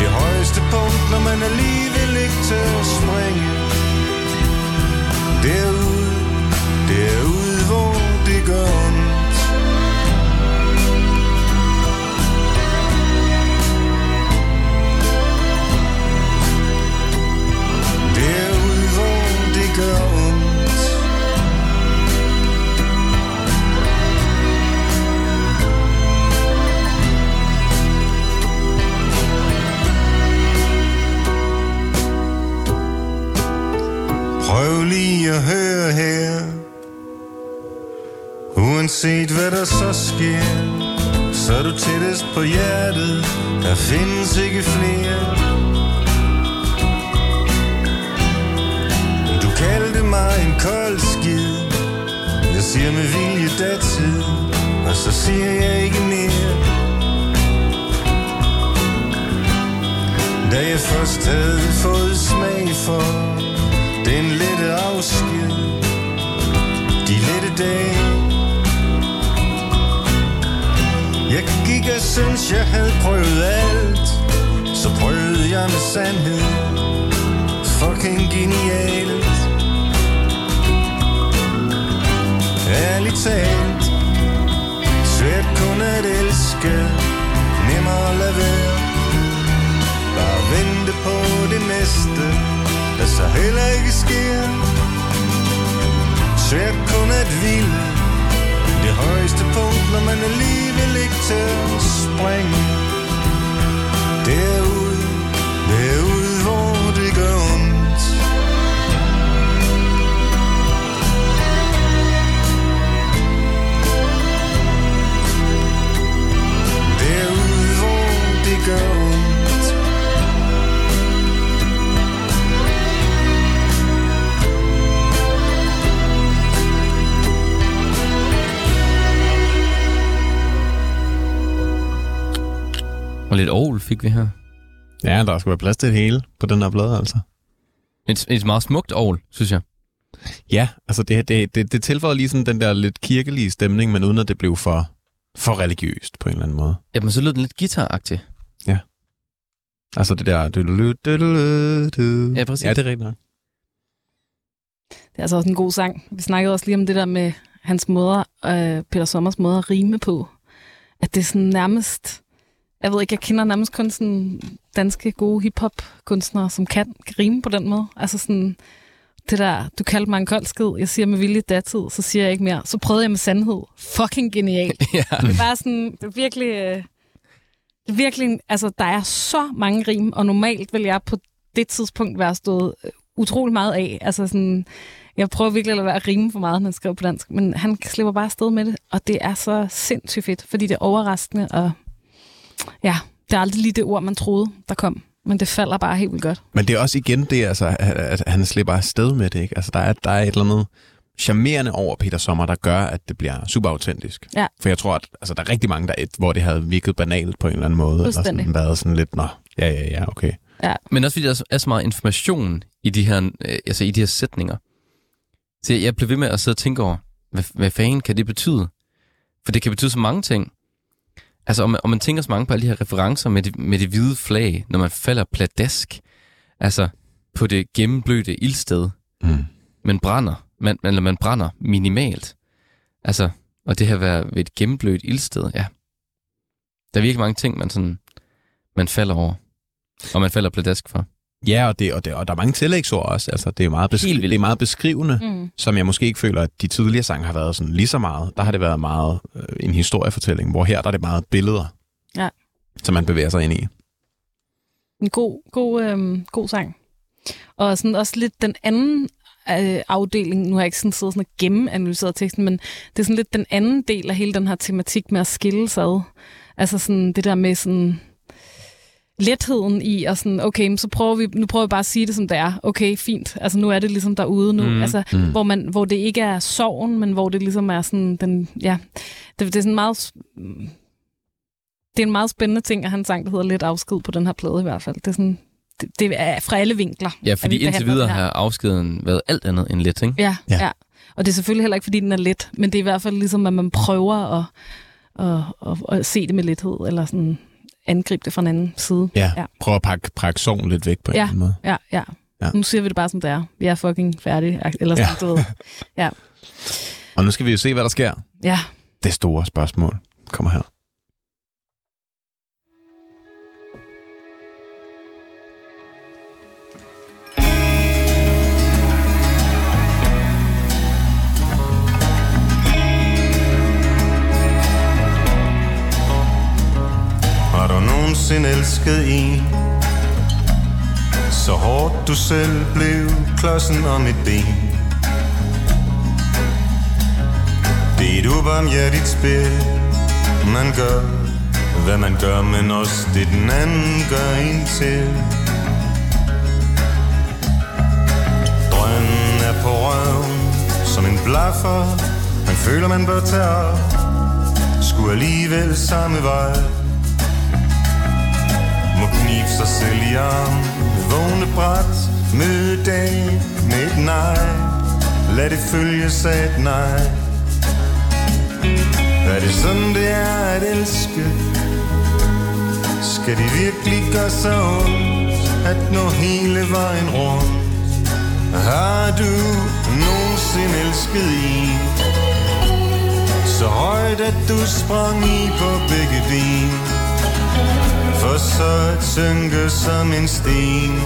Det højeste punkt Når man alligevel ikke tør at springe. Derude Derude hvor det gør ondt. Derude hvor det gør ondt Prøv lige at høre her. Uanset hvad der så sker Så er du tættest på hjertet. Der findes ikke flere. Du kaldte mig en kold skid. Jeg siger med vilje datid Og så siger jeg ikke mere. Da jeg først havde fået smag for den lette afsked. De lette dage. Jeg gik og syntes jeg havde prøvet alt. Så prøvede jeg med sandhed. Fucking genialt. Ærligt talt. Svært kun at elske. Nemmere at lade være. Bare vente på det næste. Der så heller ikke sker Svært kun at hvile Det højeste punkt Når man alligevel ikke tør at springe fik vi her. Ja, der skal være plads til det hele på den her plade, altså. Et, et meget smukt Aarhus, synes jeg. Ja, altså det, det, det, det tilføjer lige sådan den der lidt kirkelige stemning, men uden at det blev for, for religiøst på en eller anden måde. Jamen, så lød den lidt guitaragtig. Altså det der... Du, du, du, du, du. Ja, præcis. Ja, det er rigtigt nok. Det er altså også en god sang. Vi snakkede også lige om det der med hans måder, øh, Peter Sommers måde at rime på. At det er sådan nærmest... Jeg ved ikke, jeg kender nærmest kun sådan danske gode hiphop-kunstnere, som kan rime på den måde. Altså sådan det der, du kaldte mig en kold skid, jeg siger med vilje datid, så siger jeg ikke mere. Så prøvede jeg med sandhed. Fucking genial. ja. Det er bare sådan, det er virkelig... Øh, virkelig, altså der er så mange rim, og normalt vil jeg på det tidspunkt være stået øh, utrolig meget af. Altså sådan, jeg prøver virkelig at lade være at rime for meget, når han skriver på dansk, men han slipper bare afsted med det, og det er så sindssygt fedt, fordi det er overraskende, og ja, det er aldrig lige det ord, man troede, der kom, men det falder bare helt vildt godt. Men det er også igen det, altså, at, han slipper afsted med det. Ikke? Altså, der, er, der er et eller andet charmerende over Peter Sommer, der gør, at det bliver super autentisk. Ja. For jeg tror, at altså, der er rigtig mange, der, hvor det havde virket banalt på en eller anden måde. Eller Fuldstændig. sådan, været sådan lidt, nå, ja, ja, ja, okay. Men også fordi der er så meget information i de her, øh, altså i de her sætninger. Så jeg- jeg blev ved med at sidde og tænke over, hvad, hvad fanden kan det betyde? For det kan betyde så mange ting. Altså, om man, om man tænker så mange på alle de her referencer med det, med det hvide flag, når man falder pladask, altså på det gennemblødte ildsted, Mm. man brænder, man, eller man brænder minimalt. Altså, og det her være ved et gennemblødt ildsted, ja. Der er virkelig mange ting, man sådan, man falder over. Og man falder pladask for. Ja, og, det, og, det, og der er mange tillægsord også. Altså, det, er meget beskri- det er meget beskrivende, Mm. som jeg måske ikke føler, at de tidligere sange har været sådan lige så meget. Der har det været meget øh, en historiefortælling, hvor her der er det meget billeder, Ja. som man bevæger sig ind i. En god, god, øhm, god sang. Og sådan også lidt den anden øh, afdeling, nu har jeg ikke sådan siddet sådan og gennemanalyseret teksten, men det er sådan lidt den anden del af hele den her tematik med at skille sig ad. Altså sådan det der med sådan letheden i, og sådan, okay, så prøver vi, nu prøver vi bare at sige det, som det er. Okay, fint. Altså nu er det ligesom derude nu. Mm, altså, mm. hvor, man, hvor det ikke er sorgen, men hvor det ligesom er sådan, den, ja, det, det er sådan meget, det er en meget spændende ting, at han sang, der hedder lidt afsked på den her plade i hvert fald. Det er sådan, det, det er fra alle vinkler. Ja, fordi vi indtil videre har afskeden været alt andet end let, ikke? Ja, Ja. ja, ja. Og det er selvfølgelig heller ikke, fordi den er let, men det er i hvert fald ligesom, at man prøver at, at, at, at se det med lethed, eller sådan angribe det fra en anden side. Ja, Ja. prøv at pakke, pakke sorgen lidt væk på en Ja. anden måde. Ja, ja. Ja. ja. Nu siger vi det bare, som det er. Vi er fucking færdige. Eller sådan, ja. du ved. Og nu skal vi jo se, hvad der sker. Ja, Det store spørgsmål kommer her. Nogensinde elsket en. Så hårdt du selv blev klodsen om et ben. Det er et ubarmhjertigt spil. Man gør, hvad man gør Men også det den anden gør en til. Drømmen er på røven Som en blaffer. Man føler man bør tage op. Skulle alligevel samme vej må knive sig selv i arm Vågne bræt, møde dag med et nej Lad det følges af et nej Er det sådan det er at elske? Skal det virkelig gøre så ondt At nå hele vejen rundt? Har du nogensinde elsket en? Så højt højt, at du sprang i på begge ben for så at synke som en sten.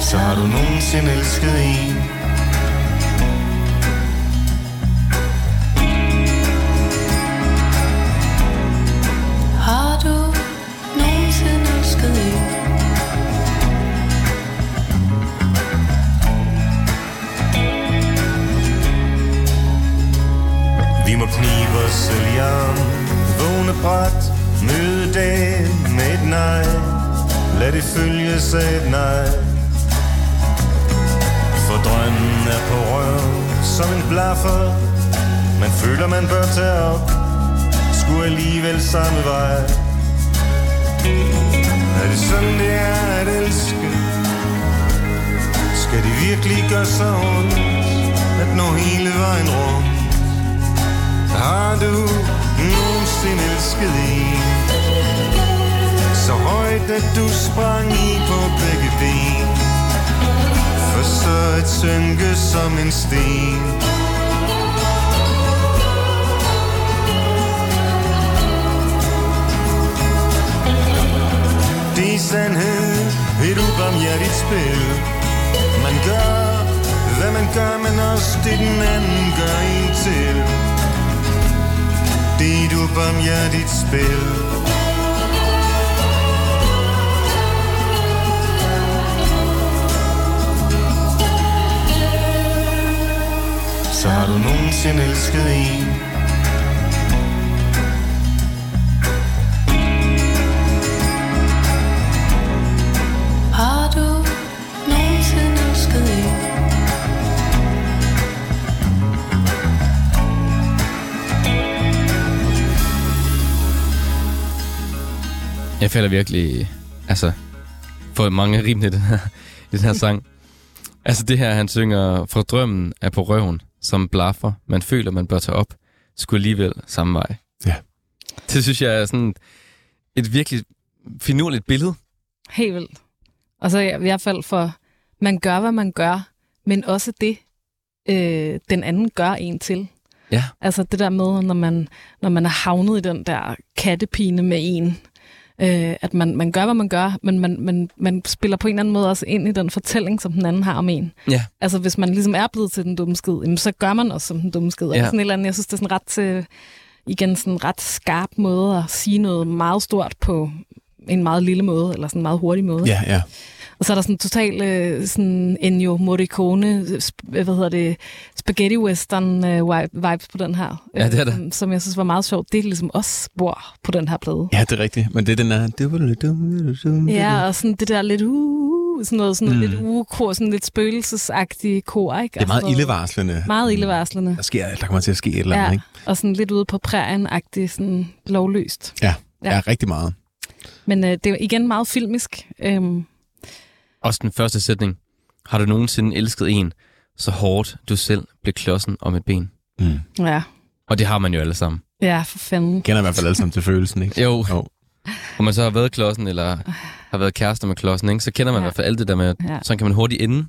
Så har du nogensinde elsket en. Vi kniber sælgeren Vågne bræt Møde dagen med et nej. Lad det følges af et nej. For drømmen er på røven Som en blaffer. Man føler man bør tage op. Skulle alligevel samme vej. Er det sådan det er at elske? Skal det virkelig gøre så ondt At nå hele vejen rundt? Har du nogensinde elsket en? Så højt, at du sprang i på begge ben. For så at synke som en sten. Det er sandhed, et ubarmhjertigt spil. Man gør, hvad man gør, men også det den anden gør en til det er et ubarmhjertigt spil. Så har du nogensinde elsket en Jeg falder virkelig, altså, for mange rimene i den her, i den her sang. Altså det her, han synger, fra drømmen er på røven, som blaffer, man føler, man bør tage op, skulle alligevel samme vej. Ja. Det synes jeg er sådan et virkelig finurligt billede. Helt vildt. Og så i hvert fald for, man gør, hvad man gør, men også det, øh, den anden gør en til. Ja. Altså det der med, når man, når man er havnet i den der kattepine med en, øh, at man, man gør, hvad man gør, men man, man, man spiller på en eller anden måde også ind i den fortælling, som den anden har om en. Ja. Altså hvis man ligesom er blevet til den dumme skid, jamen, så gør man også som den dumme skid. Ja. Ja. Sådan et eller andet, jeg synes, det er sådan ret, øh, igen sådan en ret skarp måde at sige noget meget stort på en meget lille måde, eller sådan en meget hurtig måde. Ja, ja. Og så er der sådan total øh, sådan Ennio Morricone, sp- hvad hedder det, spaghetti western øh, vibe- vibes på den her. Ja, det er der. øh, Som jeg synes var meget sjovt. Det er ligesom også spor på den her plade. Ja, det er rigtigt. Men det er den der... Ja, og sådan det der lidt uh, sådan noget, sådan Mm. lidt ugekor, sådan lidt spøgelsesagtige kor, ikke? Det er meget ildevarslende. Meget ildevarslende. Der, sker, der kommer til at ske et eller andet, Ja, ikke? og sådan lidt ude på prærien-agtigt, sådan lovløst. Ja, Ja. ja. rigtig meget. Men øh, det er igen meget filmisk. Øhm, Også den første sætning. Har du nogensinde elsket en, så hårdt du selv blev klodsen om et ben? Mm. ja. Og det har man jo alle sammen. ja, for fanden. Kender i hvert fald alle sammen til følelsen, ikke? Jo, Jo. om man så har været klodsen, eller har været kærester med klodsen, ikke? så kender man Ja. i hvert fald alt det der med, Ja. sådan kan man hurtigt ende.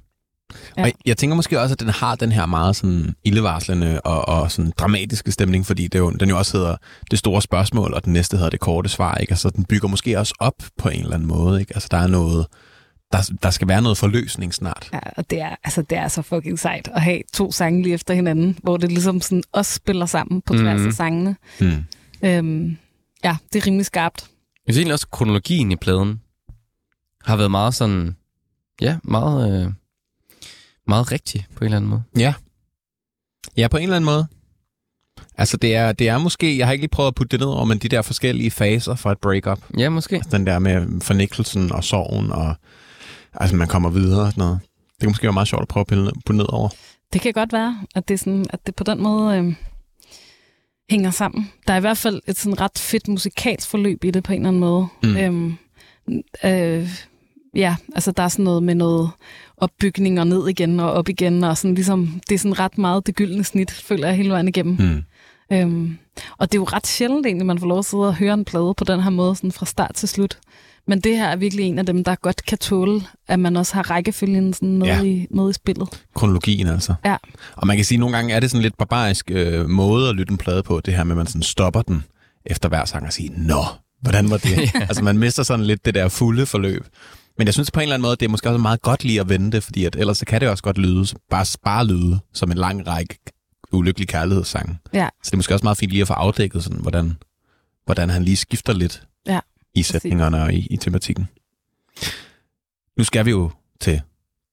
Ja. Og jeg tænker måske også, at den har den her meget sådan ildevarslende og, og sådan dramatiske stemning, fordi det jo, den jo også hedder det store spørgsmål, og den næste hedder det korte svar, ikke? Altså, den bygger måske også op på en eller anden måde, ikke? Altså, der er noget, der, der skal være noget forløsning snart. Ja, og det er, altså, det er så fucking sejt at have to sange lige efter hinanden, hvor det ligesom sådan også spiller sammen på tværs Mhm. af sangene. Mm. Øhm, ja, det er rimelig skarpt. Jeg synes egentlig også, at kronologien i pladen har været meget sådan, ja, meget, øh, meget rigtig på en eller anden måde. Ja. Ja, på en eller anden måde. Altså, det er, det er måske, jeg har ikke lige prøvet at putte det ned over, men de der forskellige faser fra et breakup. Ja, måske. Altså, den der med fornægtelsen og sorgen, og altså, man kommer videre og sådan noget. Det kan måske være meget sjovt at prøve at pille ned- putte ned over. Det kan godt være, at det, er sådan, at det på den måde øh, hænger sammen. Der er i hvert fald et sådan ret fedt musikalsk forløb i det på en eller anden måde. Mm. Øhm, øh, ja, altså der er sådan noget med noget opbygning og ned igen og op igen, og sådan ligesom, det er sådan ret meget det gyldne snit, føler jeg hele vejen igennem. Mm. Øhm, og det er jo ret sjældent egentlig, man får lov at sidde og høre en plade på den her måde, sådan fra start til slut. Men det her er virkelig en af dem, der godt kan tåle, at man også har rækkefølgen sådan med, Ja. ja. i, med i spillet. Kronologien altså. Ja. Og man kan sige, at nogle gange er det sådan lidt barbarisk øh, måde at lytte en plade på, det her med, at man sådan stopper den efter hver sang og siger, Nå, hvordan var det? Altså man mister sådan lidt det der fulde forløb. Men jeg synes på en eller anden måde, det er måske også meget godt lige at vente, fordi at ellers så kan det også godt lyde, bare spare lyde, som en lang række ulykkelige kærlighedssange. Ja, Så det er måske også meget fint lige at få afdækket, sådan, hvordan, hvordan han lige skifter lidt Ja, i sætningerne og i, i tematikken. Nu skal vi jo til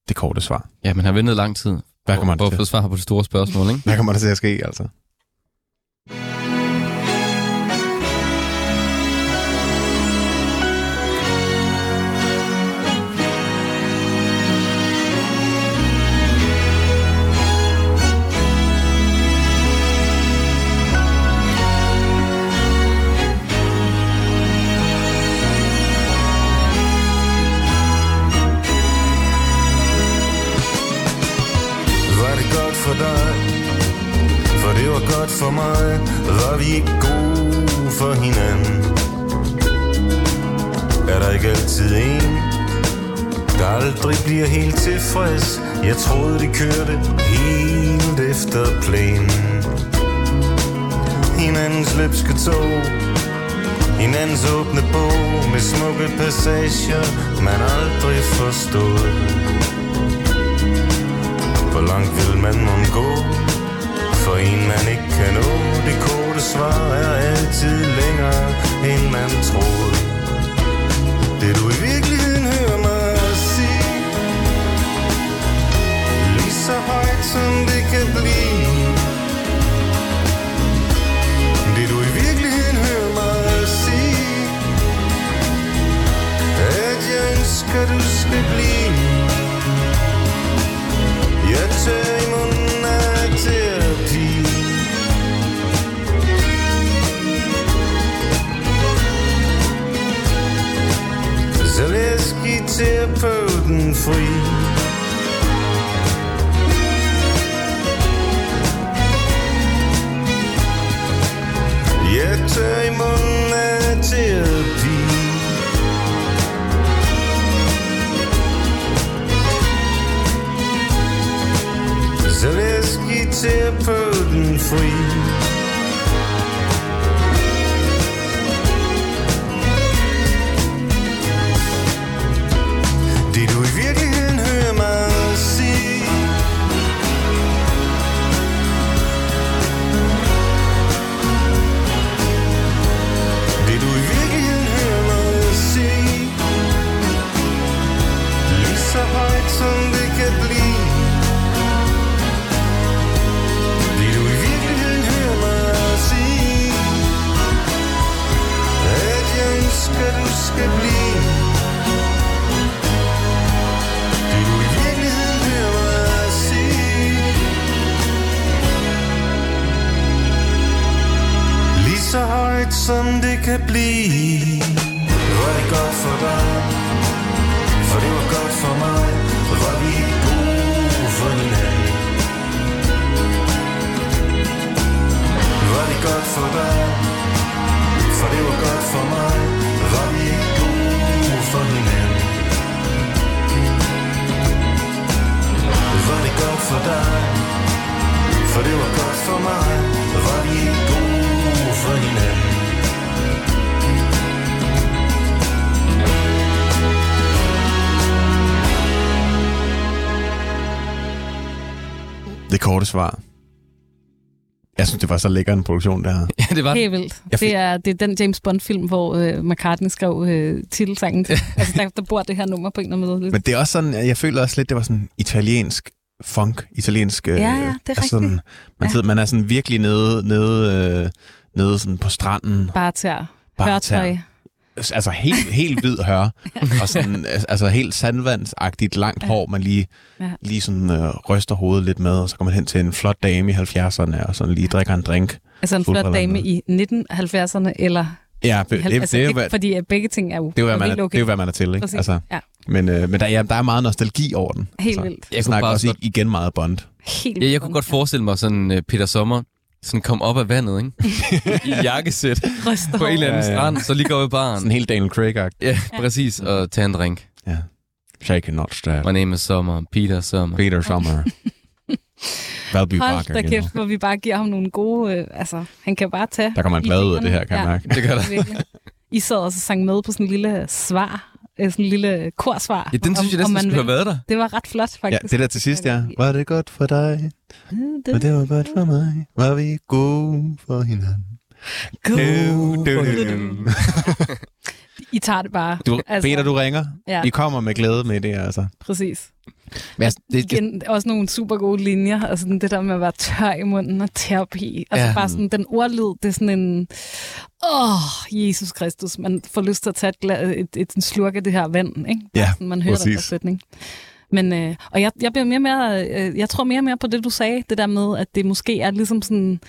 det korte svar. Ja, men har ventet lang tid. Hvad kommer for, der for til? at få svar på det store spørgsmål, ikke? Hvad kommer der til at ske, altså? Godt for mig Var vi ikke gode for hinanden? Er der ikke altid en Der aldrig bliver helt tilfreds Jeg troede det kørte helt efter planen Hinandens løbske tog Hinandens åbne bog Med smukke passager Man aldrig forstod hvor langt vil man mon gå? For en man ikke kan nå. Det korte svar er altid længere end man troede. Det du i virkeligheden hører mig sige Lige så højt som det kan blive. Det du i virkeligheden hører mig sige At jeg ønsker du skal blive. Jeg tør i munden terapeuten fri. Jeg tør i munden af terapi. Så lad os give terapeuten fri. Godt som det kan blive Var det godt for dig For det var godt for mig Var vi gode for hinanden Var det godt for dig? For det var godt for mig. Korte svar. Jeg synes, det var så lækker en produktion, der. Ja, det var Helt vildt. Jeg fik- Det er, det er den James Bond-film, hvor øh, McCartney skrev øh, titelsangen til. altså, der, der bor det her nummer på en eller anden måde. Men det er også sådan, jeg føler også lidt, det var sådan italiensk funk, italiensk... øh, Ja, ja, det er altså sådan, rigtigt. man, Ja. sidder, man er sådan virkelig nede, nede, øh, nede sådan på stranden. Bare tær. Bare Hørtøj. Altså helt, helt hvid hør. og sådan, altså helt sandvandsagtigt langt hår, man lige, Ja. lige sådan øh, ryster hovedet lidt med, og så kommer man hen til en flot dame i 70'erne, og sådan lige drikker en drink. Altså en flot dame i 1970'erne, eller... Ja, det, halv- det, altså, det, er jo, ikke, hvad, fordi begge ting er jo, det er jo, hvad man er, helt det okay. er hvad man er til, ikke? Præcis. Altså, Ja, men, øh, men der, ja, der er meget nostalgi over den. helt altså. vildt. Jeg snakker også godt- igen meget Bond. Helt Ja, jeg kunne godt forestille mig sådan uh, Peter Sommer sådan kom op af vandet, ikke? I jakkesæt på en eller anden Ja, ja. strand, så lige går ved baren. Sådan helt Daniel craig -agt. Ja, præcis, og tage en drink. Ja. Shake not stab. My name is Sommer, Peter Sommer. Peter Sommer. Valby Hold da kæft, hvor vi bare giver ham nogle gode... Øh, altså, han kan bare tage... Der kommer man i glad ud af det her, kan jeg mærke. Det gør der. I sad og sang med på sådan en lille svar, sådan en lille korsvar. Ja, den synes jeg om- om næsten skulle have vil. været der. Det var ret flot, Ja, faktisk. det der til sidst, ja. Var det godt for dig? Og det var godt for mig. Var vi gode for hinanden? Du, du, du. I tager det bare. Du, Peter, du ringer. Ja, I kommer med glæde med det, altså. præcis. Men altså, det, det, Igen, også nogle super gode linjer. Altså sådan det der med at være tør i munden og terapi. Altså Ja. bare sådan den ordlyd, det er sådan en... Åh, Jesus Kristus. Man får lyst til at tage et, et, et, en slurk af det her vand, ikke? Bare Ja, sådan, man hører den der præcis. sætning. Men, øh, og jeg, jeg, bliver mere og mere, øh, jeg tror mere og mere på det, du sagde. Det der med, at det måske er ligesom sådan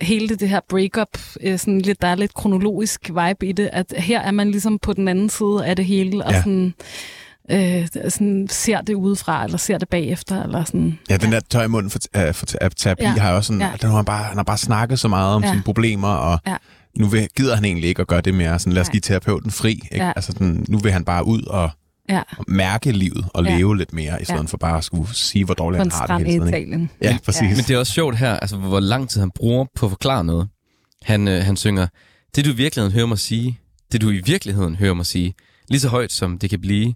hele det, her breakup, øh, sådan lidt, der er lidt kronologisk vibe i det, at her er man ligesom på den anden side af det hele, og Ja. sådan, øh, sådan ser det udefra, eller ser det bagefter, eller sådan. ja, den der tør i munden for, uh, for te- terapi Ja. har jo også sådan, Ja. den har bare, han har bare snakket så meget om Ja. sine problemer, og Ja. nu vil, gider han egentlig ikke at gøre det mere. Sådan, lad os give terapeuten fri. Ikke? Ja. Altså, sådan, nu vil han bare ud og, Ja, og mærke livet og Ja. leve lidt mere, i stedet Ja. for bare at skulle sige, hvor dårligt han har det hele tiden. Ikke? Ja, præcis. Ja. Men det er også sjovt her, altså hvor lang tid han bruger på at forklare noget. Han, øh, han synger, det du i virkeligheden hører mig sige, det du i virkeligheden hører mig sige, lige så højt som det kan blive.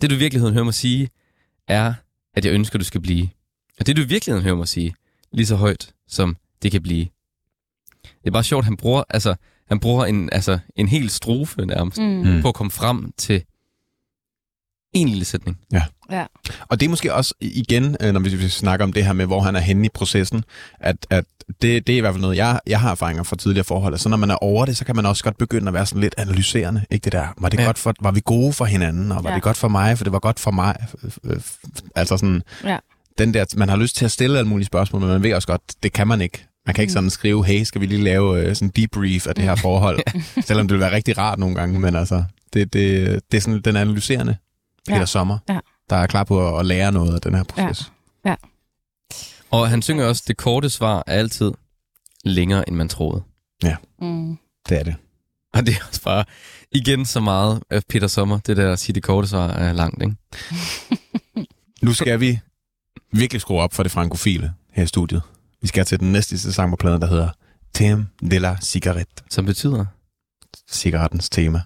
Det du i virkeligheden hører mig sige, er, at jeg ønsker, du skal blive. Og det du i virkeligheden hører mig sige, lige så højt som det kan blive. Det er bare sjovt, han bruger, altså, han bruger en, altså, en hel strofe nærmest, Mm. Mm. på at komme frem til en lille sætning. Ja. Og det er måske også igen, øh, når vi, snakker om det her med, hvor han er henne i processen, at, at det, det er i hvert fald noget, jeg, jeg har erfaringer fra tidligere forhold. Så når man er over det, så kan man også godt begynde at være sådan lidt analyserende. Ikke det der, var, det Ja. ja. godt for, var vi gode for hinanden, og var Ja. ja. det godt for mig, for det var godt for mig. Altså sådan, Ja. den der, man har lyst til at stille alle mulige spørgsmål, men man ved også godt, det kan man ikke. Man kan ikke Mm. sådan skrive, hey, skal vi lige lave øh, sådan en debrief af det her forhold? Selvom det vil være rigtig rart nogle gange, men altså, det, det, det er sådan den analyserende Peter Ja. Sommer, Ja. der er klar på at, lære noget af den her proces. Og han synger også, det korte svar er altid længere, end man troede. Mm. Det er det. Og det er også bare, igen så meget af Peter Sommer, det der at sige, det korte svar er langt, ikke? Nu skal vi virkelig skrue op for det frankofile her i studiet. Vi skal til den næste sang på pladen, der hedder Tem de la Cigarette. Som betyder, Cigarettens tema.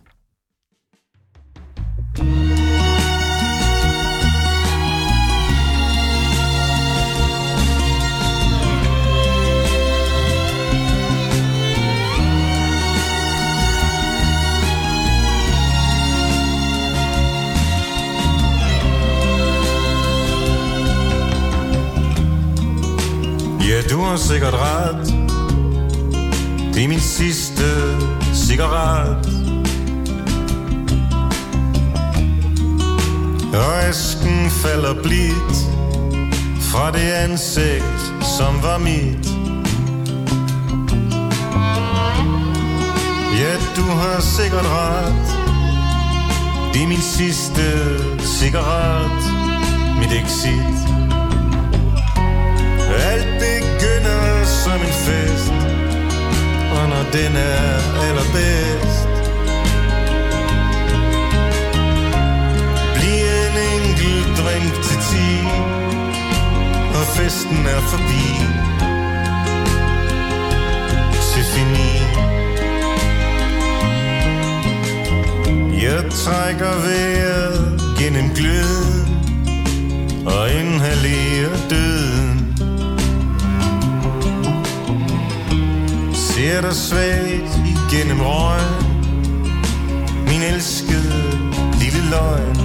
Ja, du har sikkert ret. Det er min sidste cigaret. Og asken falder blidt Fra det ansigt, som var mit. Ja, du har sikkert ret. Det er min sidste cigaret. Mit exit. Alt som en fest. Og når den er allerbedst. Bliv en enkelt drink til ti Og festen er forbi. C'est fini Jeg trækker vejret gennem gløden Og inhalerer døden. Ser dig svagt igennem røgen. Min elskede lille løgn.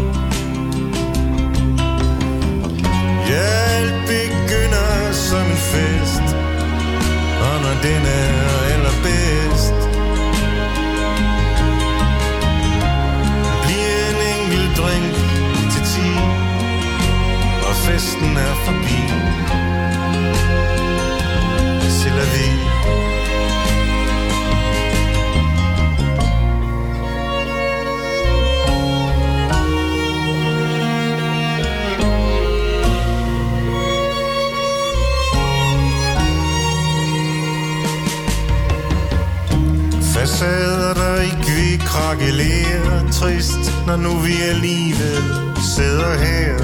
Ja, alt begynder som en fest. Og når den er allerbedst Bliver en enkelt drink til ti. Og festen er forbi. Sidder der i krakelerer trist, når nu vi alligevel sidder her.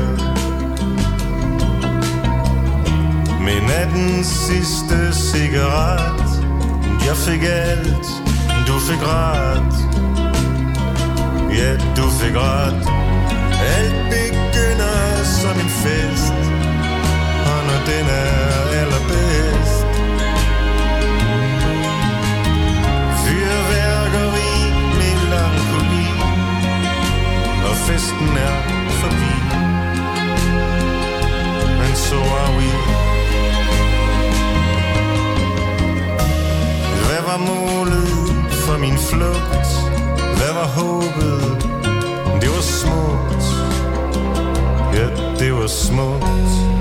Men af den sidste cigaret, jeg fik alt, du fik ret. Ja, du fik ret. Alt begynder som en fest, og når den er allerbedst, festen er forbi Men så er vi Hvad var målet for min flugt? Hvad var håbet? Det var smukt Ja, det var smukt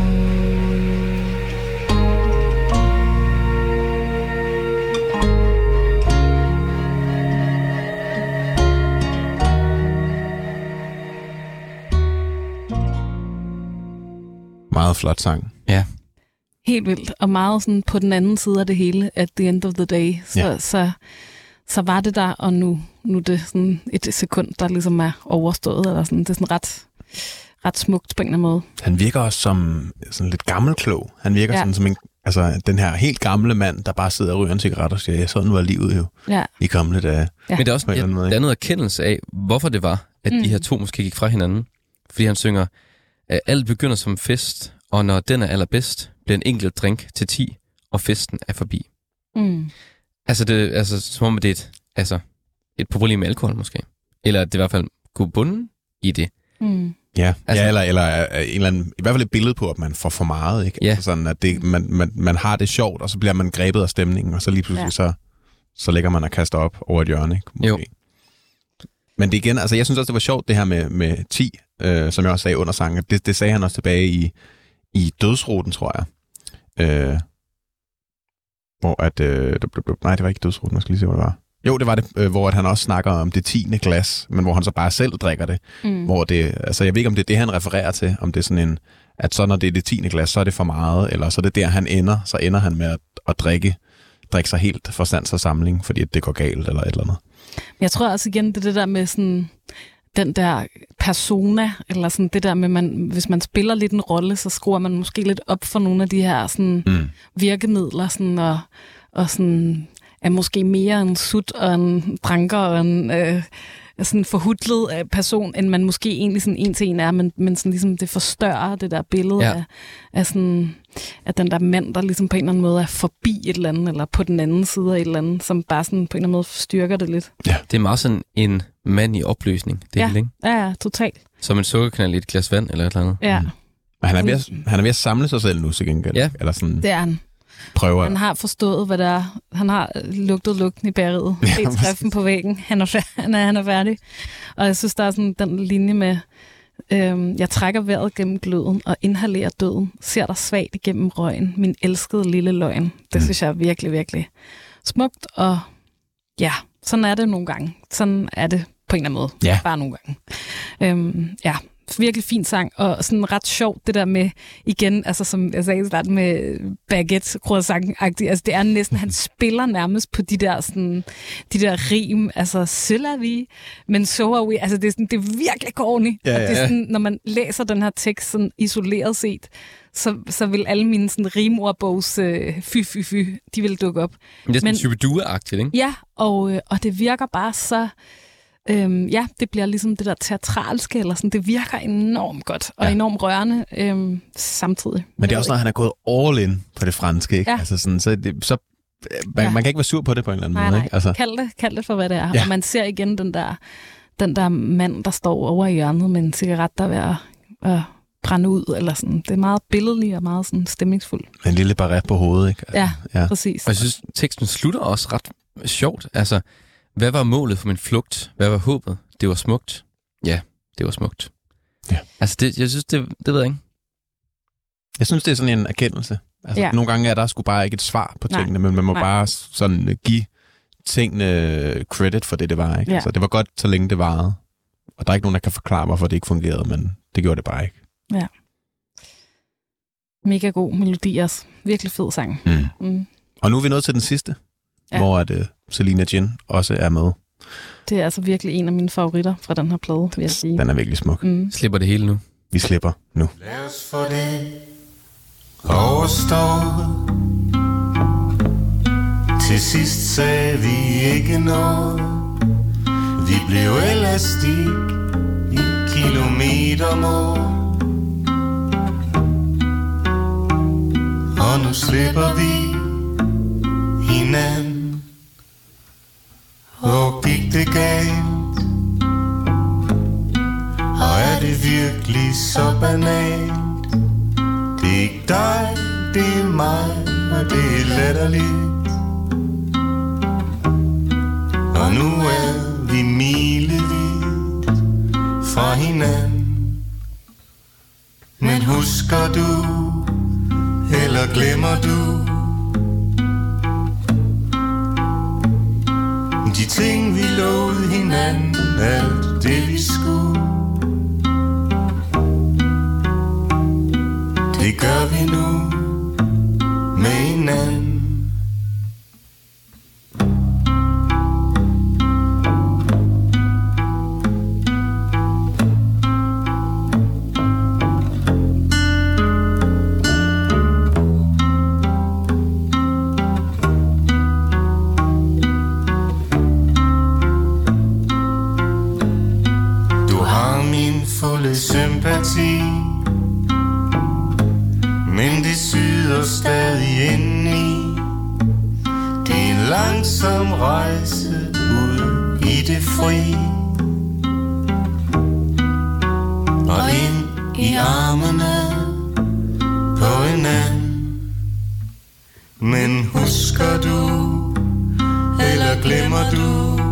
Meget flot sang. Ja. Helt vildt, og meget sådan på den anden side af det hele, at the end of the day, så, Ja. ja. så, så var det der, og nu, nu er det sådan et sekund, der ligesom er overstået, eller sådan, det er sådan ret, ret smukt på en eller anden måde. Han virker også som sådan lidt gammelklog. Han virker ja. Ja. sådan som en, altså, den her helt gamle mand, der bare sidder og ryger en cigaret og siger, ja, sådan var livet jo Ja, i gamle dage. Ja. Men det er også På en eller anden måde, der er noget erkendelse af, hvorfor det var, at mm. Mm. de her to måske gik fra hinanden. Fordi han synger, at alt begynder som fest, og når den er allerbedst, bliver en enkelt drink til 10, og festen er forbi. mm. Altså, det, altså som om det er et, altså, et problem med alkohol måske. Eller at det i hvert fald kunne bunde i det. Mm. Ja, Altså- ja eller, eller øh, en eller anden, i hvert fald et billede på, at man får for meget. Ikke? Ja. Altså sådan, at det, man, man, man har det sjovt, og så bliver man grebet af stemningen, og så lige pludselig ja. Så, så lægger man og kaster op over et hjørne. Ikke? Måske. Jo. Men det igen, altså jeg synes også, det var sjovt det her med, med 10, øh, som jeg også sagde under sangen. Det, det sagde han også tilbage i, i Dødsruten, tror jeg. Øh, hvor at... Øh, nej, det var ikke Dødsruten, jeg skal lige se, hvor det var. Jo, det var det, øh, hvor at han også snakker om det tiende glas, men hvor han så bare selv drikker det. Mm. Hvor det, altså jeg ved ikke, om det er det, han refererer til, om det er sådan en, at så når det er det tiende glas, så er det for meget, eller så er det der, han ender, så ender han med at, at drikke, drikke sig helt for sans og samling, fordi det går galt, eller et eller andet. Jeg tror også igen, det er det der med sådan, den der persona, eller sådan det der med, man, hvis man spiller lidt en rolle, så skruer man måske lidt op for nogle af de her sådan, Mm. virkemidler, sådan, og, og sådan, er måske mere en sut og en dranker og en øh, sådan forhudlet person, end man måske egentlig sådan en til en er, men, men sådan ligesom det forstørrer det der billede Ja. af, af, sådan, af den der mand, der ligesom på en eller anden måde er forbi et eller andet, eller på den anden side af et eller andet, som bare sådan på en eller anden måde styrker det lidt. Det er meget sådan en mand i opløsning, det Ja. hele, ikke? Ja, ja, totalt. Som en sukkerknald i et glas vand, eller et eller andet. Ja, Mm. Men han er, ved at, han er ved at samle sig selv nu til gengæld. Ja. Eller sådan det er han. Prøver. Han har forstået, hvad der er. Han har lugtet lugten i bæret. Ja, Set skriften på væggen. Han er, fær- han, er, han er færdig. Og jeg synes, der er sådan den linje med, øhm, jeg trækker vejret gennem gløden og inhalerer døden. Ser dig svagt igennem røgen. Min elskede lille løgn. Det Mm. synes jeg er virkelig, virkelig smukt. Og ja, sådan er det nogle gange. Sådan er det på en eller anden måde. Ja. Bare nogle gange. Øhm, ja, virkelig fin sang, og sådan ret sjovt det der med, igen, altså som jeg sagde i starten med baguette croissant altså det er næsten, han spiller nærmest på de der sådan, de der rim, altså c'est la vie, men så er vi, altså det er, sådan, det er virkelig corny, Ja, og det ja. er sådan, når man læser den her tekst sådan isoleret set, så, så vil alle mine sådan rimordbogs øh, fy, fy, fy, de vil dukke op. Men det er sådan Men- Shubidua-agtigt, ikke? Ja, og, øh, og det virker bare så... Øhm, ja, det bliver ligesom det der teatralske, eller sådan, det virker enormt godt, og Ja. enormt rørende øhm, samtidig. Men det er også, når han er gået all in på det franske. Ikke? Ja. Altså sådan, så, det, så man, Ja. man kan ikke være sur på det på en eller anden Nej, måde. nej, Ikke? Altså, kald, det, kald det for, hvad det er. Ja. Og man ser igen den der, den der mand, der står over i hjørnet med en cigaret, der er ved at, at brænde ud, eller sådan. Det er meget billedligt og meget sådan stemningsfuldt. en lille barret på hovedet. Ikke? Altså, Ja, ja. præcis. Og jeg synes, teksten slutter også ret sjovt. Altså, hvad var målet for min flugt? Hvad var håbet? Det var smukt. Ja, det var smukt. Ja. Altså, det, jeg synes, det, det ved jeg ikke. Jeg synes, det er sådan en erkendelse. Altså, ja. Ja. Nogle gange er der sgu bare ikke et svar på Nej. tingene, men man må Nej. bare sådan øh, give tingene credit for det, det var. Ikke? Ja. Altså, det var godt, så længe det varede. Og der er ikke nogen, der kan forklare, hvorfor det ikke fungerede, men det gjorde det bare ikke. Mega god melodi også. Virkelig fed sang. Mm. Mm. Og nu er vi nået til den sidste, ja. Ja. hvor at, uh, Selina Jin også er med. Det er altså virkelig en af mine favoritter fra den her plade, vil jeg sige. Den er virkelig smuk. Mm. Slipper det hele nu. Vi slipper nu. Lad os få det overstået. Til sidst sagde vi ikke noget. Vi blev elastik i kilometermål. Og nu slipper vi hinanden. Hvor gik det galt? Og er det virkelig så banalt? Det er ikke dig, det er mig, og det er latterligt. Og nu er vi milevidt fra hinanden. Men husker du, eller glemmer du De ting vi lovede hinanden, alt det vi skulle. Det gør vi nu med hinanden. Min sympati. Men det syder stadig indeni. Det er en langsom rejse ud i det fri. Og ind i armene på en anden. Men husker du, eller glemmer du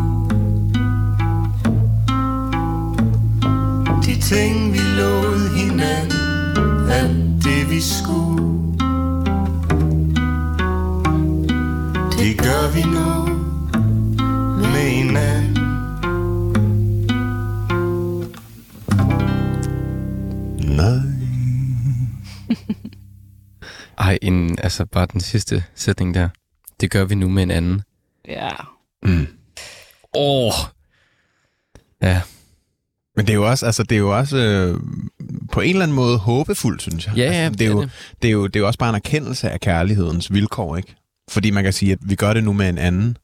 De ting vi lovede hinanden Alt det vi skulle Det gør vi nu Med hinanden Nej. Ej, en, altså bare den sidste sætning der. Det gør vi nu med en anden. Ja. Mm. Åh! Oh. Ja, Men det er jo også, altså, det er jo også øh, på en eller anden måde håbefuldt, synes jeg. ja, altså, ja det, er jo, det. det, er jo, det er jo også bare en erkendelse af kærlighedens vilkår, ikke? Fordi man kan sige, at vi gør det nu med en anden.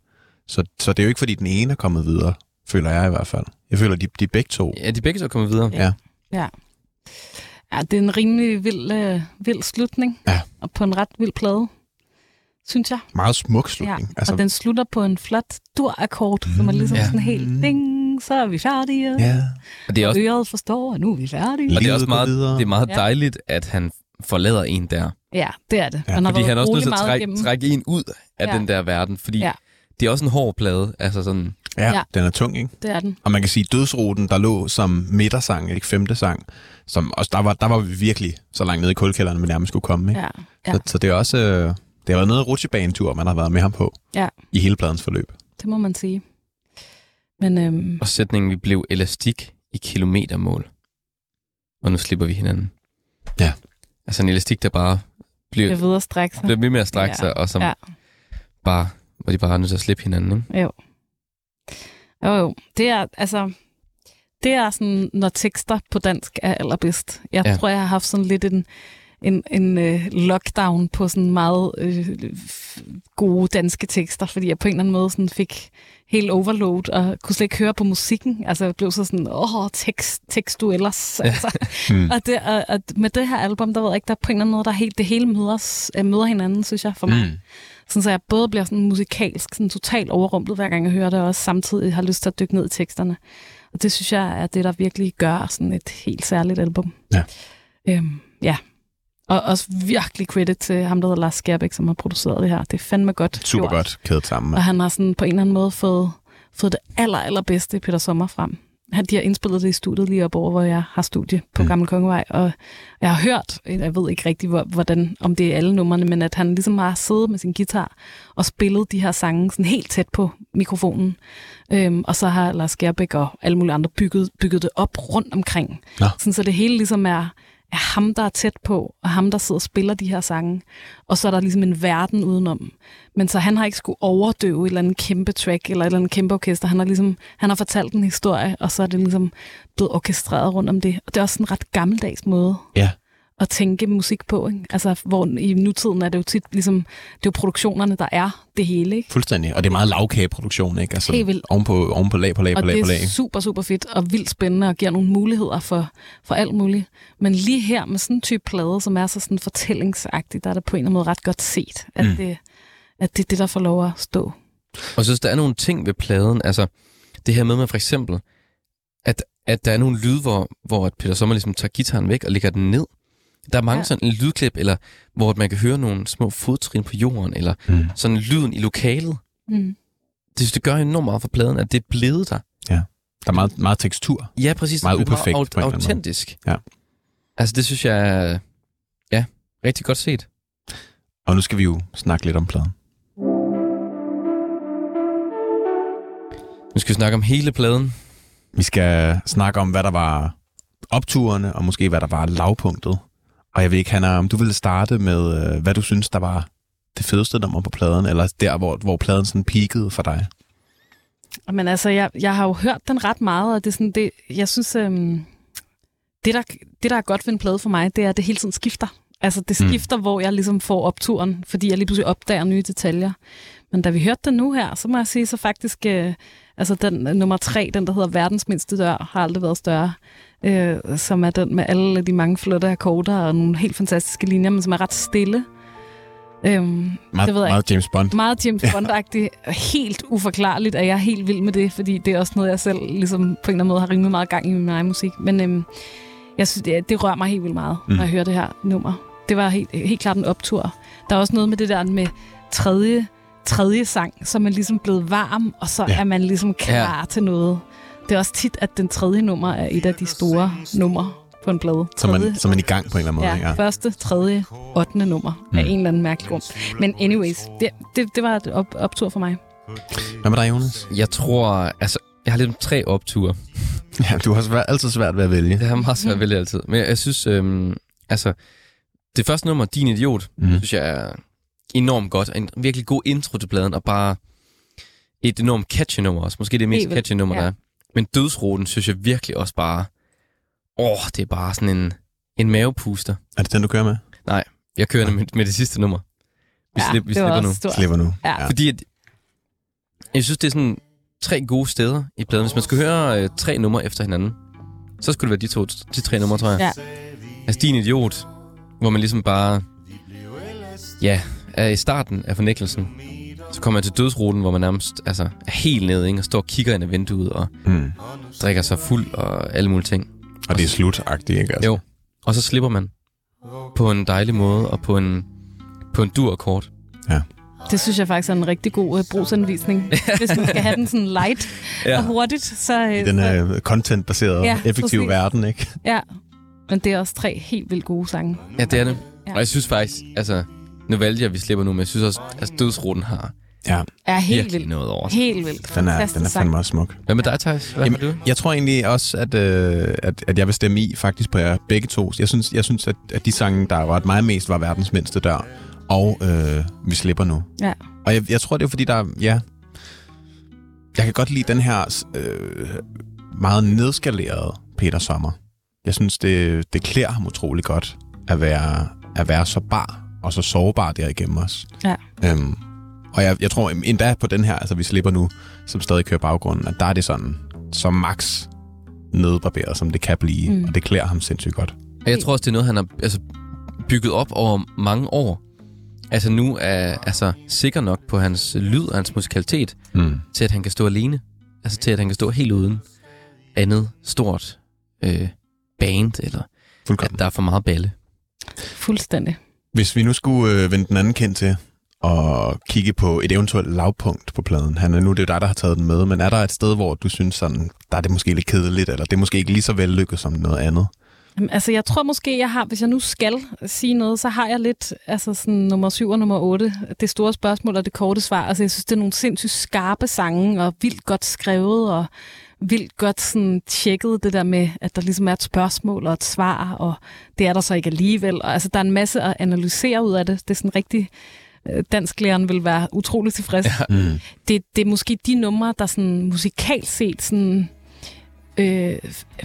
Så, så det er jo ikke, fordi den ene er kommet videre, føler jeg i hvert fald. Jeg føler, de, de er begge to. Ja, de er begge så kommet videre. Ja. Ja. Ja, det er en rimelig vild, øh, vild slutning. Ja. Og på en ret vild plade, synes jeg. Meget smuk Ja. slutning. Altså, og den slutter på en flot dur-akkord, mm, som er ligesom Ja. sådan helt ding, så er vi færdige. ja. Og det er også, Øret forstår, og nu er vi færdige. og det er også meget, det er meget dejligt, at han forlader en der. Ja, det er det. Ja, Han har Fordi han er også nødt til at trække, igennem. trække en ud af Ja. den der verden, fordi Ja. det er også en hård plade. Altså sådan, Ja, Ja. ja, den er tung, ikke? Det er den. Og man kan sige, dødsruten, der lå som midtersang, ikke femte sang, som også, der, var, der var vi virkelig så langt nede i kulkælderen, vi nærmest skulle komme. Ikke? Ja. Ja. Så, så det er også øh, det har været noget rutsjebanetur, man har været med ham på Ja. i hele pladens forløb. Det må man sige. Men øhm, og sætningen, vi blev elastik i kilometermål. Og nu slipper vi hinanden. Ja. Altså en elastik, der bare bliver, jeg ved at strække sig. bliver ved med at strække Ja. sig, og som Ja. bare, hvor de bare er nødt til at slippe hinanden. Ikke? Jo. Jo, jo. Det er, altså, det er sådan, når tekster på dansk er allerbedst. Jeg Ja. tror, jeg har haft sådan lidt en, en, en øh, lockdown på sådan meget øh, gode danske tekster, fordi jeg på en eller anden måde sådan fik helt overload og kunne slet ikke høre på musikken. Altså jeg blev så sådan, åh, tekst, tekst du ellers. Altså. Hmm. og, det, og, og med det her album, der ved jeg ikke, der er på en eller anden måde, der er helt, det hele møder, øh, møder hinanden, synes jeg, for mig. Mm. Sådan, så jeg både bliver sådan musikalsk, sådan totalt overrumplet, hver gang jeg hører det, og også samtidig har lyst til at dykke ned i teksterne. Og det synes jeg er det, der virkelig gør sådan et helt særligt album. Ja. Øhm, ja. Og også virkelig credit til ham, der hedder Lars Skærbæk, som har produceret det her. Det er fandme godt Super gjort. godt kædet sammen. Og han har sådan på en eller anden måde fået, fået det aller, allerbedste Peter Sommer frem. Han, de har indspillet det i studiet lige op over, hvor jeg har studie på Mm. mm. Gammel Kongevej, og jeg har hørt, jeg ved ikke rigtig, hvor- hvordan, om det er alle numrene, men at han ligesom har siddet med sin guitar og spillet de her sange sådan helt tæt på mikrofonen. Øhm, og så har Lars Gerbæk og alle mulige andre bygget, bygget det op rundt omkring. Nå. Sådan, så det hele ligesom er, er ham, der er tæt på, og ham, der sidder og spiller de her sange. Og så er der ligesom en verden udenom. Men så han har ikke skulle overdøve et eller andet kæmpe track, eller et eller andet kæmpe orkester. Han har, ligesom, han har fortalt en historie, og så er det ligesom blevet orkestreret rundt om det. Og det er også en ret gammeldags måde Ja at tænke musik på. Ikke? Altså, hvor i nutiden er det jo tit ligesom, det er jo produktionerne, der er det hele. Ikke? Fuldstændig. Og det er meget lavkageproduktion, ikke? Altså, Helt vildt. Oven på, oven på lag på lag Og på lag det på er lag. super, super fedt og vildt spændende og giver nogle muligheder for, for alt muligt. Men lige her med sådan en type plade, som er så sådan fortællingsagtig, der er det på en eller anden måde ret godt set, at, Mm. det, at det er det, der får lov at stå. Og jeg synes, der er nogle ting ved pladen, altså det her med, med for eksempel, at, at der er nogle lyde, hvor, hvor at Peter Sommer ligesom tager gitaren væk og lægger den ned. Der er mange ja. Ja. sådan lydklip, eller hvor man kan høre nogle små fodtrin på jorden, eller Mm. sådan lyden i lokalet. Mm. Det synes, det gør enormt meget for pladen, at det er blevet der. Der er meget, meget tekstur. Ja, præcis. Meget er uperfekt Meget autentisk. Ja. Altså, det synes jeg er, ja, rigtig godt set. Og nu skal vi jo snakke lidt om pladen. Nu skal vi snakke om hele pladen. Vi skal snakke om, hvad der var opturene, og måske hvad der var lavpunktet. Og jeg ved ikke, Hanna, om du ville starte med, øh, hvad du synes, der var det fedeste nummer på pladen, eller der, hvor, hvor pladen sådan peakede for dig. Men altså, jeg, jeg har jo hørt den ret meget, og det er sådan, det, jeg synes, øhm, det, der, det, der er godt ved en plade for mig, det er, at det hele tiden skifter. Altså, det Mm. skifter, mm. hvor jeg ligesom får opturen, fordi jeg lige pludselig opdager nye detaljer. Men da vi hørte den nu her, så må jeg sige, så faktisk, øh, altså den øh, nummer tre, den der hedder Verdens mindste dør, har aldrig været større. Øh, som er den med alle de mange flotte akkorder og nogle helt fantastiske linjer, men som er ret stille. Øhm, Meget, Det ved jeg meget James Bond. meget James Bond-agtigt. Helt uforklarligt, at jeg er helt vild med det, fordi det er også noget, jeg selv ligesom, på en eller anden måde har rimelig meget gang i min egen musik. Men øhm, jeg synes, det, det rører mig helt vildt meget, Mm. mm. når jeg hører det her nummer. Det var helt, helt klart en optur. Der er også noget med det der med tredje, tredje sang, så er man ligesom blevet varm, og så Ja. ja. er man ligesom klar ja. til noget. Det er også tit, at den tredje nummer er et af de store numre på en plade. Så man, så man er i gang på en eller anden måde. Ja? Ja. første, tredje, ottende nummer mm. af Mm. en eller anden mærkelig grund. Men anyways, det, det, det var et op, optur for mig. Hvad med dig, Jonas? Jeg tror, altså, jeg har lidt om tre opture. Ja, du har svært, altid svært ved at vælge. Det har meget svært at vælge altid. Men jeg, jeg synes, øhm, altså, det første nummer, Din Idiot, Mm. synes jeg er enormt godt. En virkelig god intro til pladen, og bare et enormt catchy nummer også. Måske det mest vildt, catchy nummer, ja. der er. Men Dødsruten synes jeg virkelig også bare... Åh, det er bare sådan en, en mavepuster. Er det den, du kører med? Jeg kører med, med det sidste nummer. Vi, ja, slip, vi slipper nu. stort. Slipper nu. Ja. Fordi at, jeg synes, det er sådan tre gode steder i pladen. Hvis man skal høre øh, tre numre efter hinanden, så skulle det være de, to, de tre numre, tror jeg. Ja. Altså, Din Idiot, hvor man ligesom bare... Ja, er i starten af fornægtelsen. Så kommer man til dødsruten, hvor man nærmest altså, er helt nede, ikke? og står og kigger ind ad vinduet og Mm. drikker sig fuld og alle mulige ting. Og det er slutagtigt, ikke? Altså. Jo. Og så slipper man på en dejlig måde og på en, på en dur-akkord. Det synes jeg faktisk er en rigtig god uh, brugsanvisning. Hvis man skal have den sådan light ja. og hurtigt, så... I øh, den så her content-baserede, Ja, effektive præcis. verden, ikke? ja. Men det er også tre helt vildt gode sange. Ja, det er det. Ja. Og jeg synes faktisk, altså, nu valgte jeg, at vi slipper nu, men jeg synes også, at altså, dødsruten har Ja, Er helt virkelig vildt. noget over. Helt vildt. den er, den er fandme også smuk. Hvad med dig, Thijs? Hvad Jamen, du? Jeg tror egentlig også, at, øh, at, at jeg vil stemme i faktisk på jer begge to. Jeg synes, jeg synes at, at de sange, der var mig mest, var verdens mindste dør. Og øh, vi slipper nu. Ja. Og jeg, jeg tror, det er fordi, der er- ja... Jeg kan godt lide den her øh, meget nedskalerede Peter Sommer. Jeg synes, det, det klæder ham utrolig godt at være, at være så bar og så sårbar derigennem os. Ja. Øhm, og jeg, jeg tror endda på den her, altså vi slipper nu, som stadig kører baggrunden, at der er det sådan, så max nedbarberet, som det kan blive. Mm. Og det klæder ham sindssygt godt. Og jeg tror også, det er noget, han har altså, bygget op over mange år. Altså nu er altså, sikker nok på hans lyd og hans musikalitet, Mm. til at han kan stå alene. Altså til at han kan stå helt uden andet stort øh, band, eller at Fuldkommen. der er for meget balle. Fuldstændig. Hvis vi nu skulle øh, vende den anden kendt til at kigge på et eventuelt lavpunkt på pladen. Han er nu det er jo dig, der har taget den med, men er der et sted, hvor du synes sådan, der er det måske lidt kedeligt, eller det er måske ikke lige så vellykket som noget andet? Jamen, Altså, jeg tror måske, jeg har, hvis jeg nu skal sige noget, så har jeg lidt, altså sådan nummer 7 og nummer 8, det store spørgsmål og det korte svar. Altså, jeg synes, det er nogle sindssygt skarpe sange, og vildt godt skrevet, og vildt godt sådan tjekket det der med, at der ligesom er et spørgsmål og et svar, og det er der så ikke alligevel. Og, altså, der er en masse at analysere ud af det. Det er sådan rigtig dansklæreren vil være utrolig tilfreds. Ja. Mm. Det, det er måske de numre, der sådan musikalt set sådan, øh,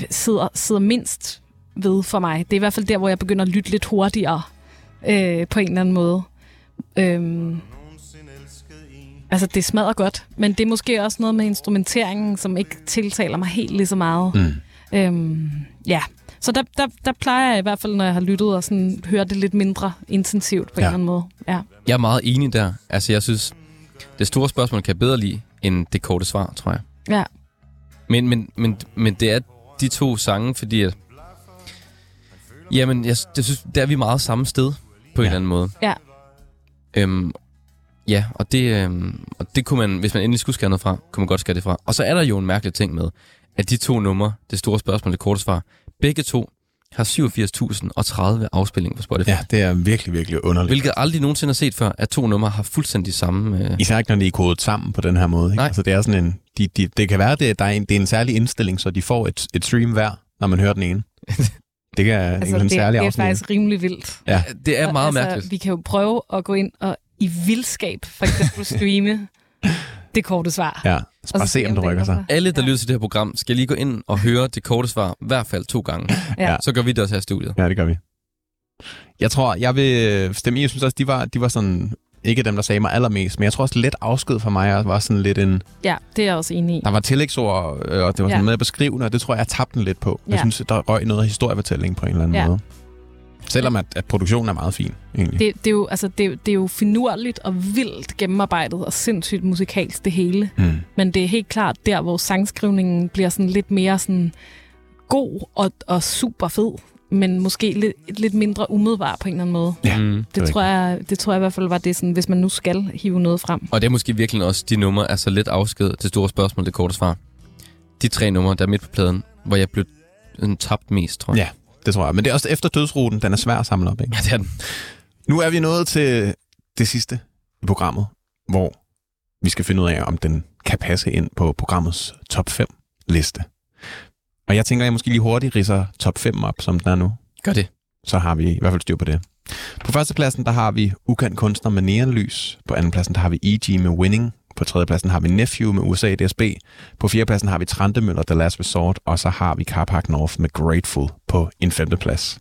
sidder, sidder mindst ved for mig. Det er i hvert fald der, hvor jeg begynder at lytte lidt hurtigere øh, på en eller anden måde. Øhm, altså, det smadrer godt, men det er måske også noget med instrumenteringen, som ikke tiltaler mig helt lige så meget. Mm. Øhm, ja, så der, der, der plejer jeg i hvert fald, når jeg har lyttet og sådan, hører det lidt mindre intensivt på Ja. en eller anden måde. Ja. Jeg er meget enig der. Altså, jeg synes, det store spørgsmål kan jeg bedre lide, end det korte svar, tror jeg. Ja. Men, men, men, men det er de to sange, fordi at... Jamen, jeg, jeg synes, der er vi meget samme sted, på en Ja. eller anden måde. Ja. Øhm, ja, og det, øhm, og det kunne man, hvis man endelig skulle skære noget fra, kunne man godt skære det fra. Og så er der jo en mærkelig ting med, at de to numre, det store spørgsmål, det korte svar, begge to har 87.030 afspillinger på Spotify. Ja, det er virkelig, virkelig underligt. Hvilket jeg aldrig nogensinde har set før, at to numre har fuldstændig samme... Øh, Især ikke, når de er kodet sammen på den her måde. Ikke? Nej. Altså, det er sådan en, de, de, det kan være, det, der er en, det er en særlig indstilling, så de får et, et stream hver, når man hører den ene. Det kan altså, Altså, en det, særlig det er afsnit. faktisk rimelig vildt. Ja. det er meget altså, mærkeligt. Vi kan jo prøve at gå ind og i vildskab for eksempel streame det korte svar. Ja, så bare se, om det rykker sig. Alle, der Ja. lytter til det her program, skal lige gå ind og høre det korte svar, i hvert fald to gange. Ja. Så gør vi det også her i studiet. Ja, det gør vi. Jeg tror, jeg vil stemme i. Jeg synes også, de var, de var sådan... Ikke dem, der sagde mig allermest, men jeg tror også lidt afsked for mig, og var sådan lidt en... Ja, det er jeg også enig i. Der var tillægsord, øh, og det var sådan Ja. med at beskrive, og det tror jeg, jeg tabte den lidt på. Jeg Ja. synes, der røg noget historiefortælling på en eller anden Ja. måde. Selvom at, at produktionen er meget fin, egentlig. Det, det, er jo, altså, det, er jo- det er jo finurligt og vildt gennemarbejdet og sindssygt musikalsk det hele. Mm. Men det er helt klart der, hvor sangskrivningen bliver sådan lidt mere sådan god og, og super fed, men måske lidt, lidt mindre umiddelbar på en eller anden måde. Ja. Mm. Det, er tror jeg, det tror jeg i hvert fald var det, sådan, hvis man nu skal hive noget frem. Og det er måske virkelig også de numre, altså lidt afsked til store spørgsmål, det korte svar. De tre numre, der er midt på pladen, hvor jeg blev sådan, tabt mest, tror jeg. Ja, det tror jeg. Men det er også efter dødsruten, den er svær at samle op, ikke? Ja, det er den. Nu er vi nået til det sidste i programmet, hvor vi skal finde ud af, om den kan passe ind på programmets top 5 liste. Og jeg tænker, at jeg måske lige hurtigt ridser top 5 op, som den er nu. Gør det. Så har vi i hvert fald styr på det. På førstepladsen, der har vi Ukendt Kunstner med Neonlys. På andenpladsen, der har vi E.G. med Winning. På tredjepladsen har vi Nephew med USA DSB. På fjerdepladsen har vi Trantemøller, The Last Resort. Og så har vi Carpark North med Grateful på en femteplads.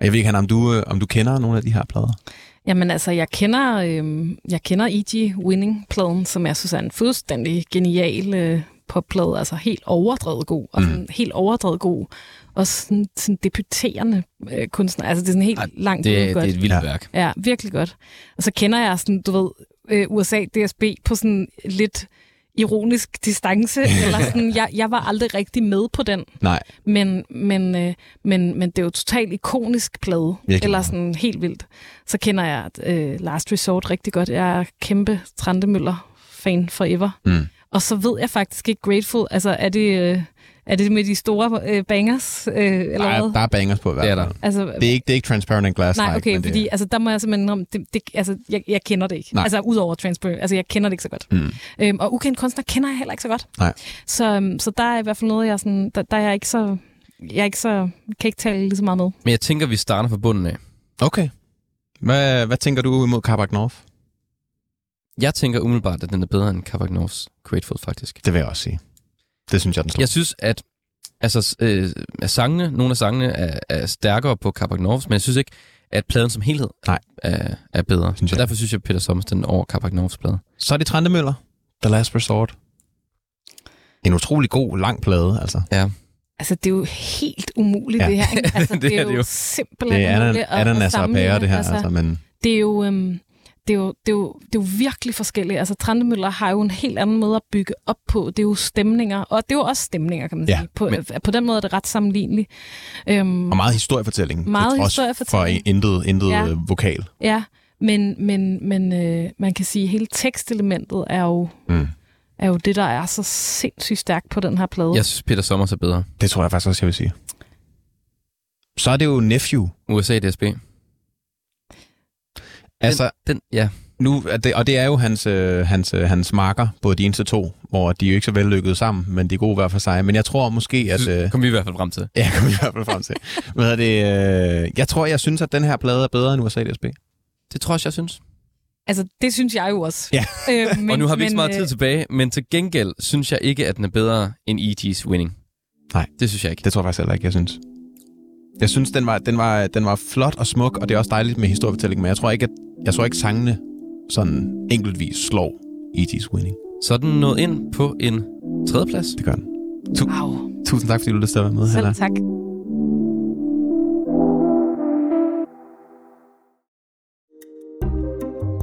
Jeg ved ikke, Hanna, om du, øh, om du kender nogle af de her plader? Jamen altså, jeg kender, øhm, jeg kender E.G. Winning-pladen, som jeg synes er en fuldstændig genial øh, popplade. Altså helt overdrevet god, og sådan, helt overdrevet god. Og sådan, sådan debuterende øh, kunstner. Altså det er sådan helt Ej, langt Det, godt. det er et vildt værk. Ja, virkelig godt. Og så kender jeg sådan, du ved, øh, USA DSB på sådan lidt ironisk distance. eller sådan, jeg, jeg var aldrig rigtig med på den. Nej. Men, men, øh, men, men det er jo totalt ikonisk plade. Virkelig eller sådan helt vildt. Så kender jeg øh, Last Resort rigtig godt. Jeg er kæmpe Trantemøller-fan forever. Mm. Og så ved jeg faktisk ikke Grateful. Altså, er det, øh, er det med de store øh, bangers? Øh, eller er, hvad? der er bangers på i hvert Det er fald. der. Altså, Det er ikke, det er ikke Transparent and Glass. Nej, okay, men det, fordi altså, der må jeg simpelthen om, det, det, altså, jeg, jeg kender det ikke. Nej. Altså, udover Transparent, altså, jeg kender det ikke så godt. Mm. Øhm, og ukendt kunstner kender jeg heller ikke så godt. Nej. Så, øhm, så der er i hvert fald noget, jeg sådan, der, der er jeg ikke så, jeg er ikke så, kan ikke tale lige så meget med. Men jeg tænker, vi starter fra bunden af. Okay. Hvad, hvad tænker du imod Carpark North? Jeg tænker umiddelbart, at den er bedre end North's Grateful, faktisk. Det vil jeg også sige. Det synes jeg, den slår. Jeg synes, at altså, øh, at sangene, nogle af sangene er, er stærkere på North, men jeg synes ikke, at pladen som helhed Nej. er, er bedre. Synes Så jeg. derfor synes jeg, at Peter Sommers den er over Norths plade. Så er det Trantemøller, The Last Resort. En utrolig god, lang plade, altså. Altså, det er jo helt umuligt, Ja. ja. det her. Ikke? Altså, Det det, er er det jo jo. simpelthen Det er umuligt anan- ananas og bære, det her, altså, altså men det er jo... Øhm, det er, jo, det, er jo, det er jo virkelig forskelligt. Altså, Trantemøller har jo en helt anden måde at bygge op på. Det er jo stemninger, og det er jo også stemninger, kan man Ja, sige. På, men- på den måde er det ret sammenligneligt. Øhm, og meget historiefortælling. Meget historiefortælling. For intet, intet Ja. ja. vokal. Ja, men, men, men øh, man kan sige, at hele tekstelementet er jo, Mm. er jo det, der er så sindssygt stærkt på den her plade. Jeg synes, Peter Sommers er bedre. Det tror jeg faktisk også, jeg vil sige. Så er det jo Nephew. USA DSB. Altså, Den, ja, nu, det, og det er jo hans, øh, hans, øh, hans marker, både de eneste to, hvor de er jo ikke så vellykket sammen, men de er gode hver for sig. Men jeg tror måske, at... Øh, Kom vi i hvert fald frem til. ja, kommer vi i hvert fald frem til. Hvad er det, øh, jeg tror, jeg synes, at den her plade er bedre end USA DSB. Det tror jeg, jeg synes. Altså, det synes jeg jo også. Ja. Øh, Men, og nu har vi ikke så meget øh, tid tilbage, men til gengæld synes jeg ikke, at den er bedre end E.T.'s Winning. Nej. Det synes jeg ikke. Det tror jeg faktisk heller ikke, jeg synes. Jeg synes, den var, den var, den var flot og smuk, og det er også dejligt med historiefortælling, men jeg tror ikke, at jeg tror ikke sangene sådan enkeltvis slår E.T.'s Winning. Så er den nået ind på en tredjeplads. Det gør den. Tu- Wow. Tusind tak, fordi du lyst til at være med, Hanna. Selv tak.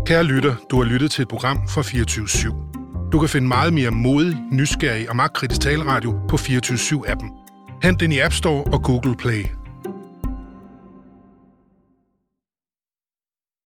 Kære lytter, du har lyttet til et program fra 24 /7. Du kan finde meget mere modig, nysgerrig og magtkritisk taleradio på 24 7 appen Hent den i App Store og Google Play.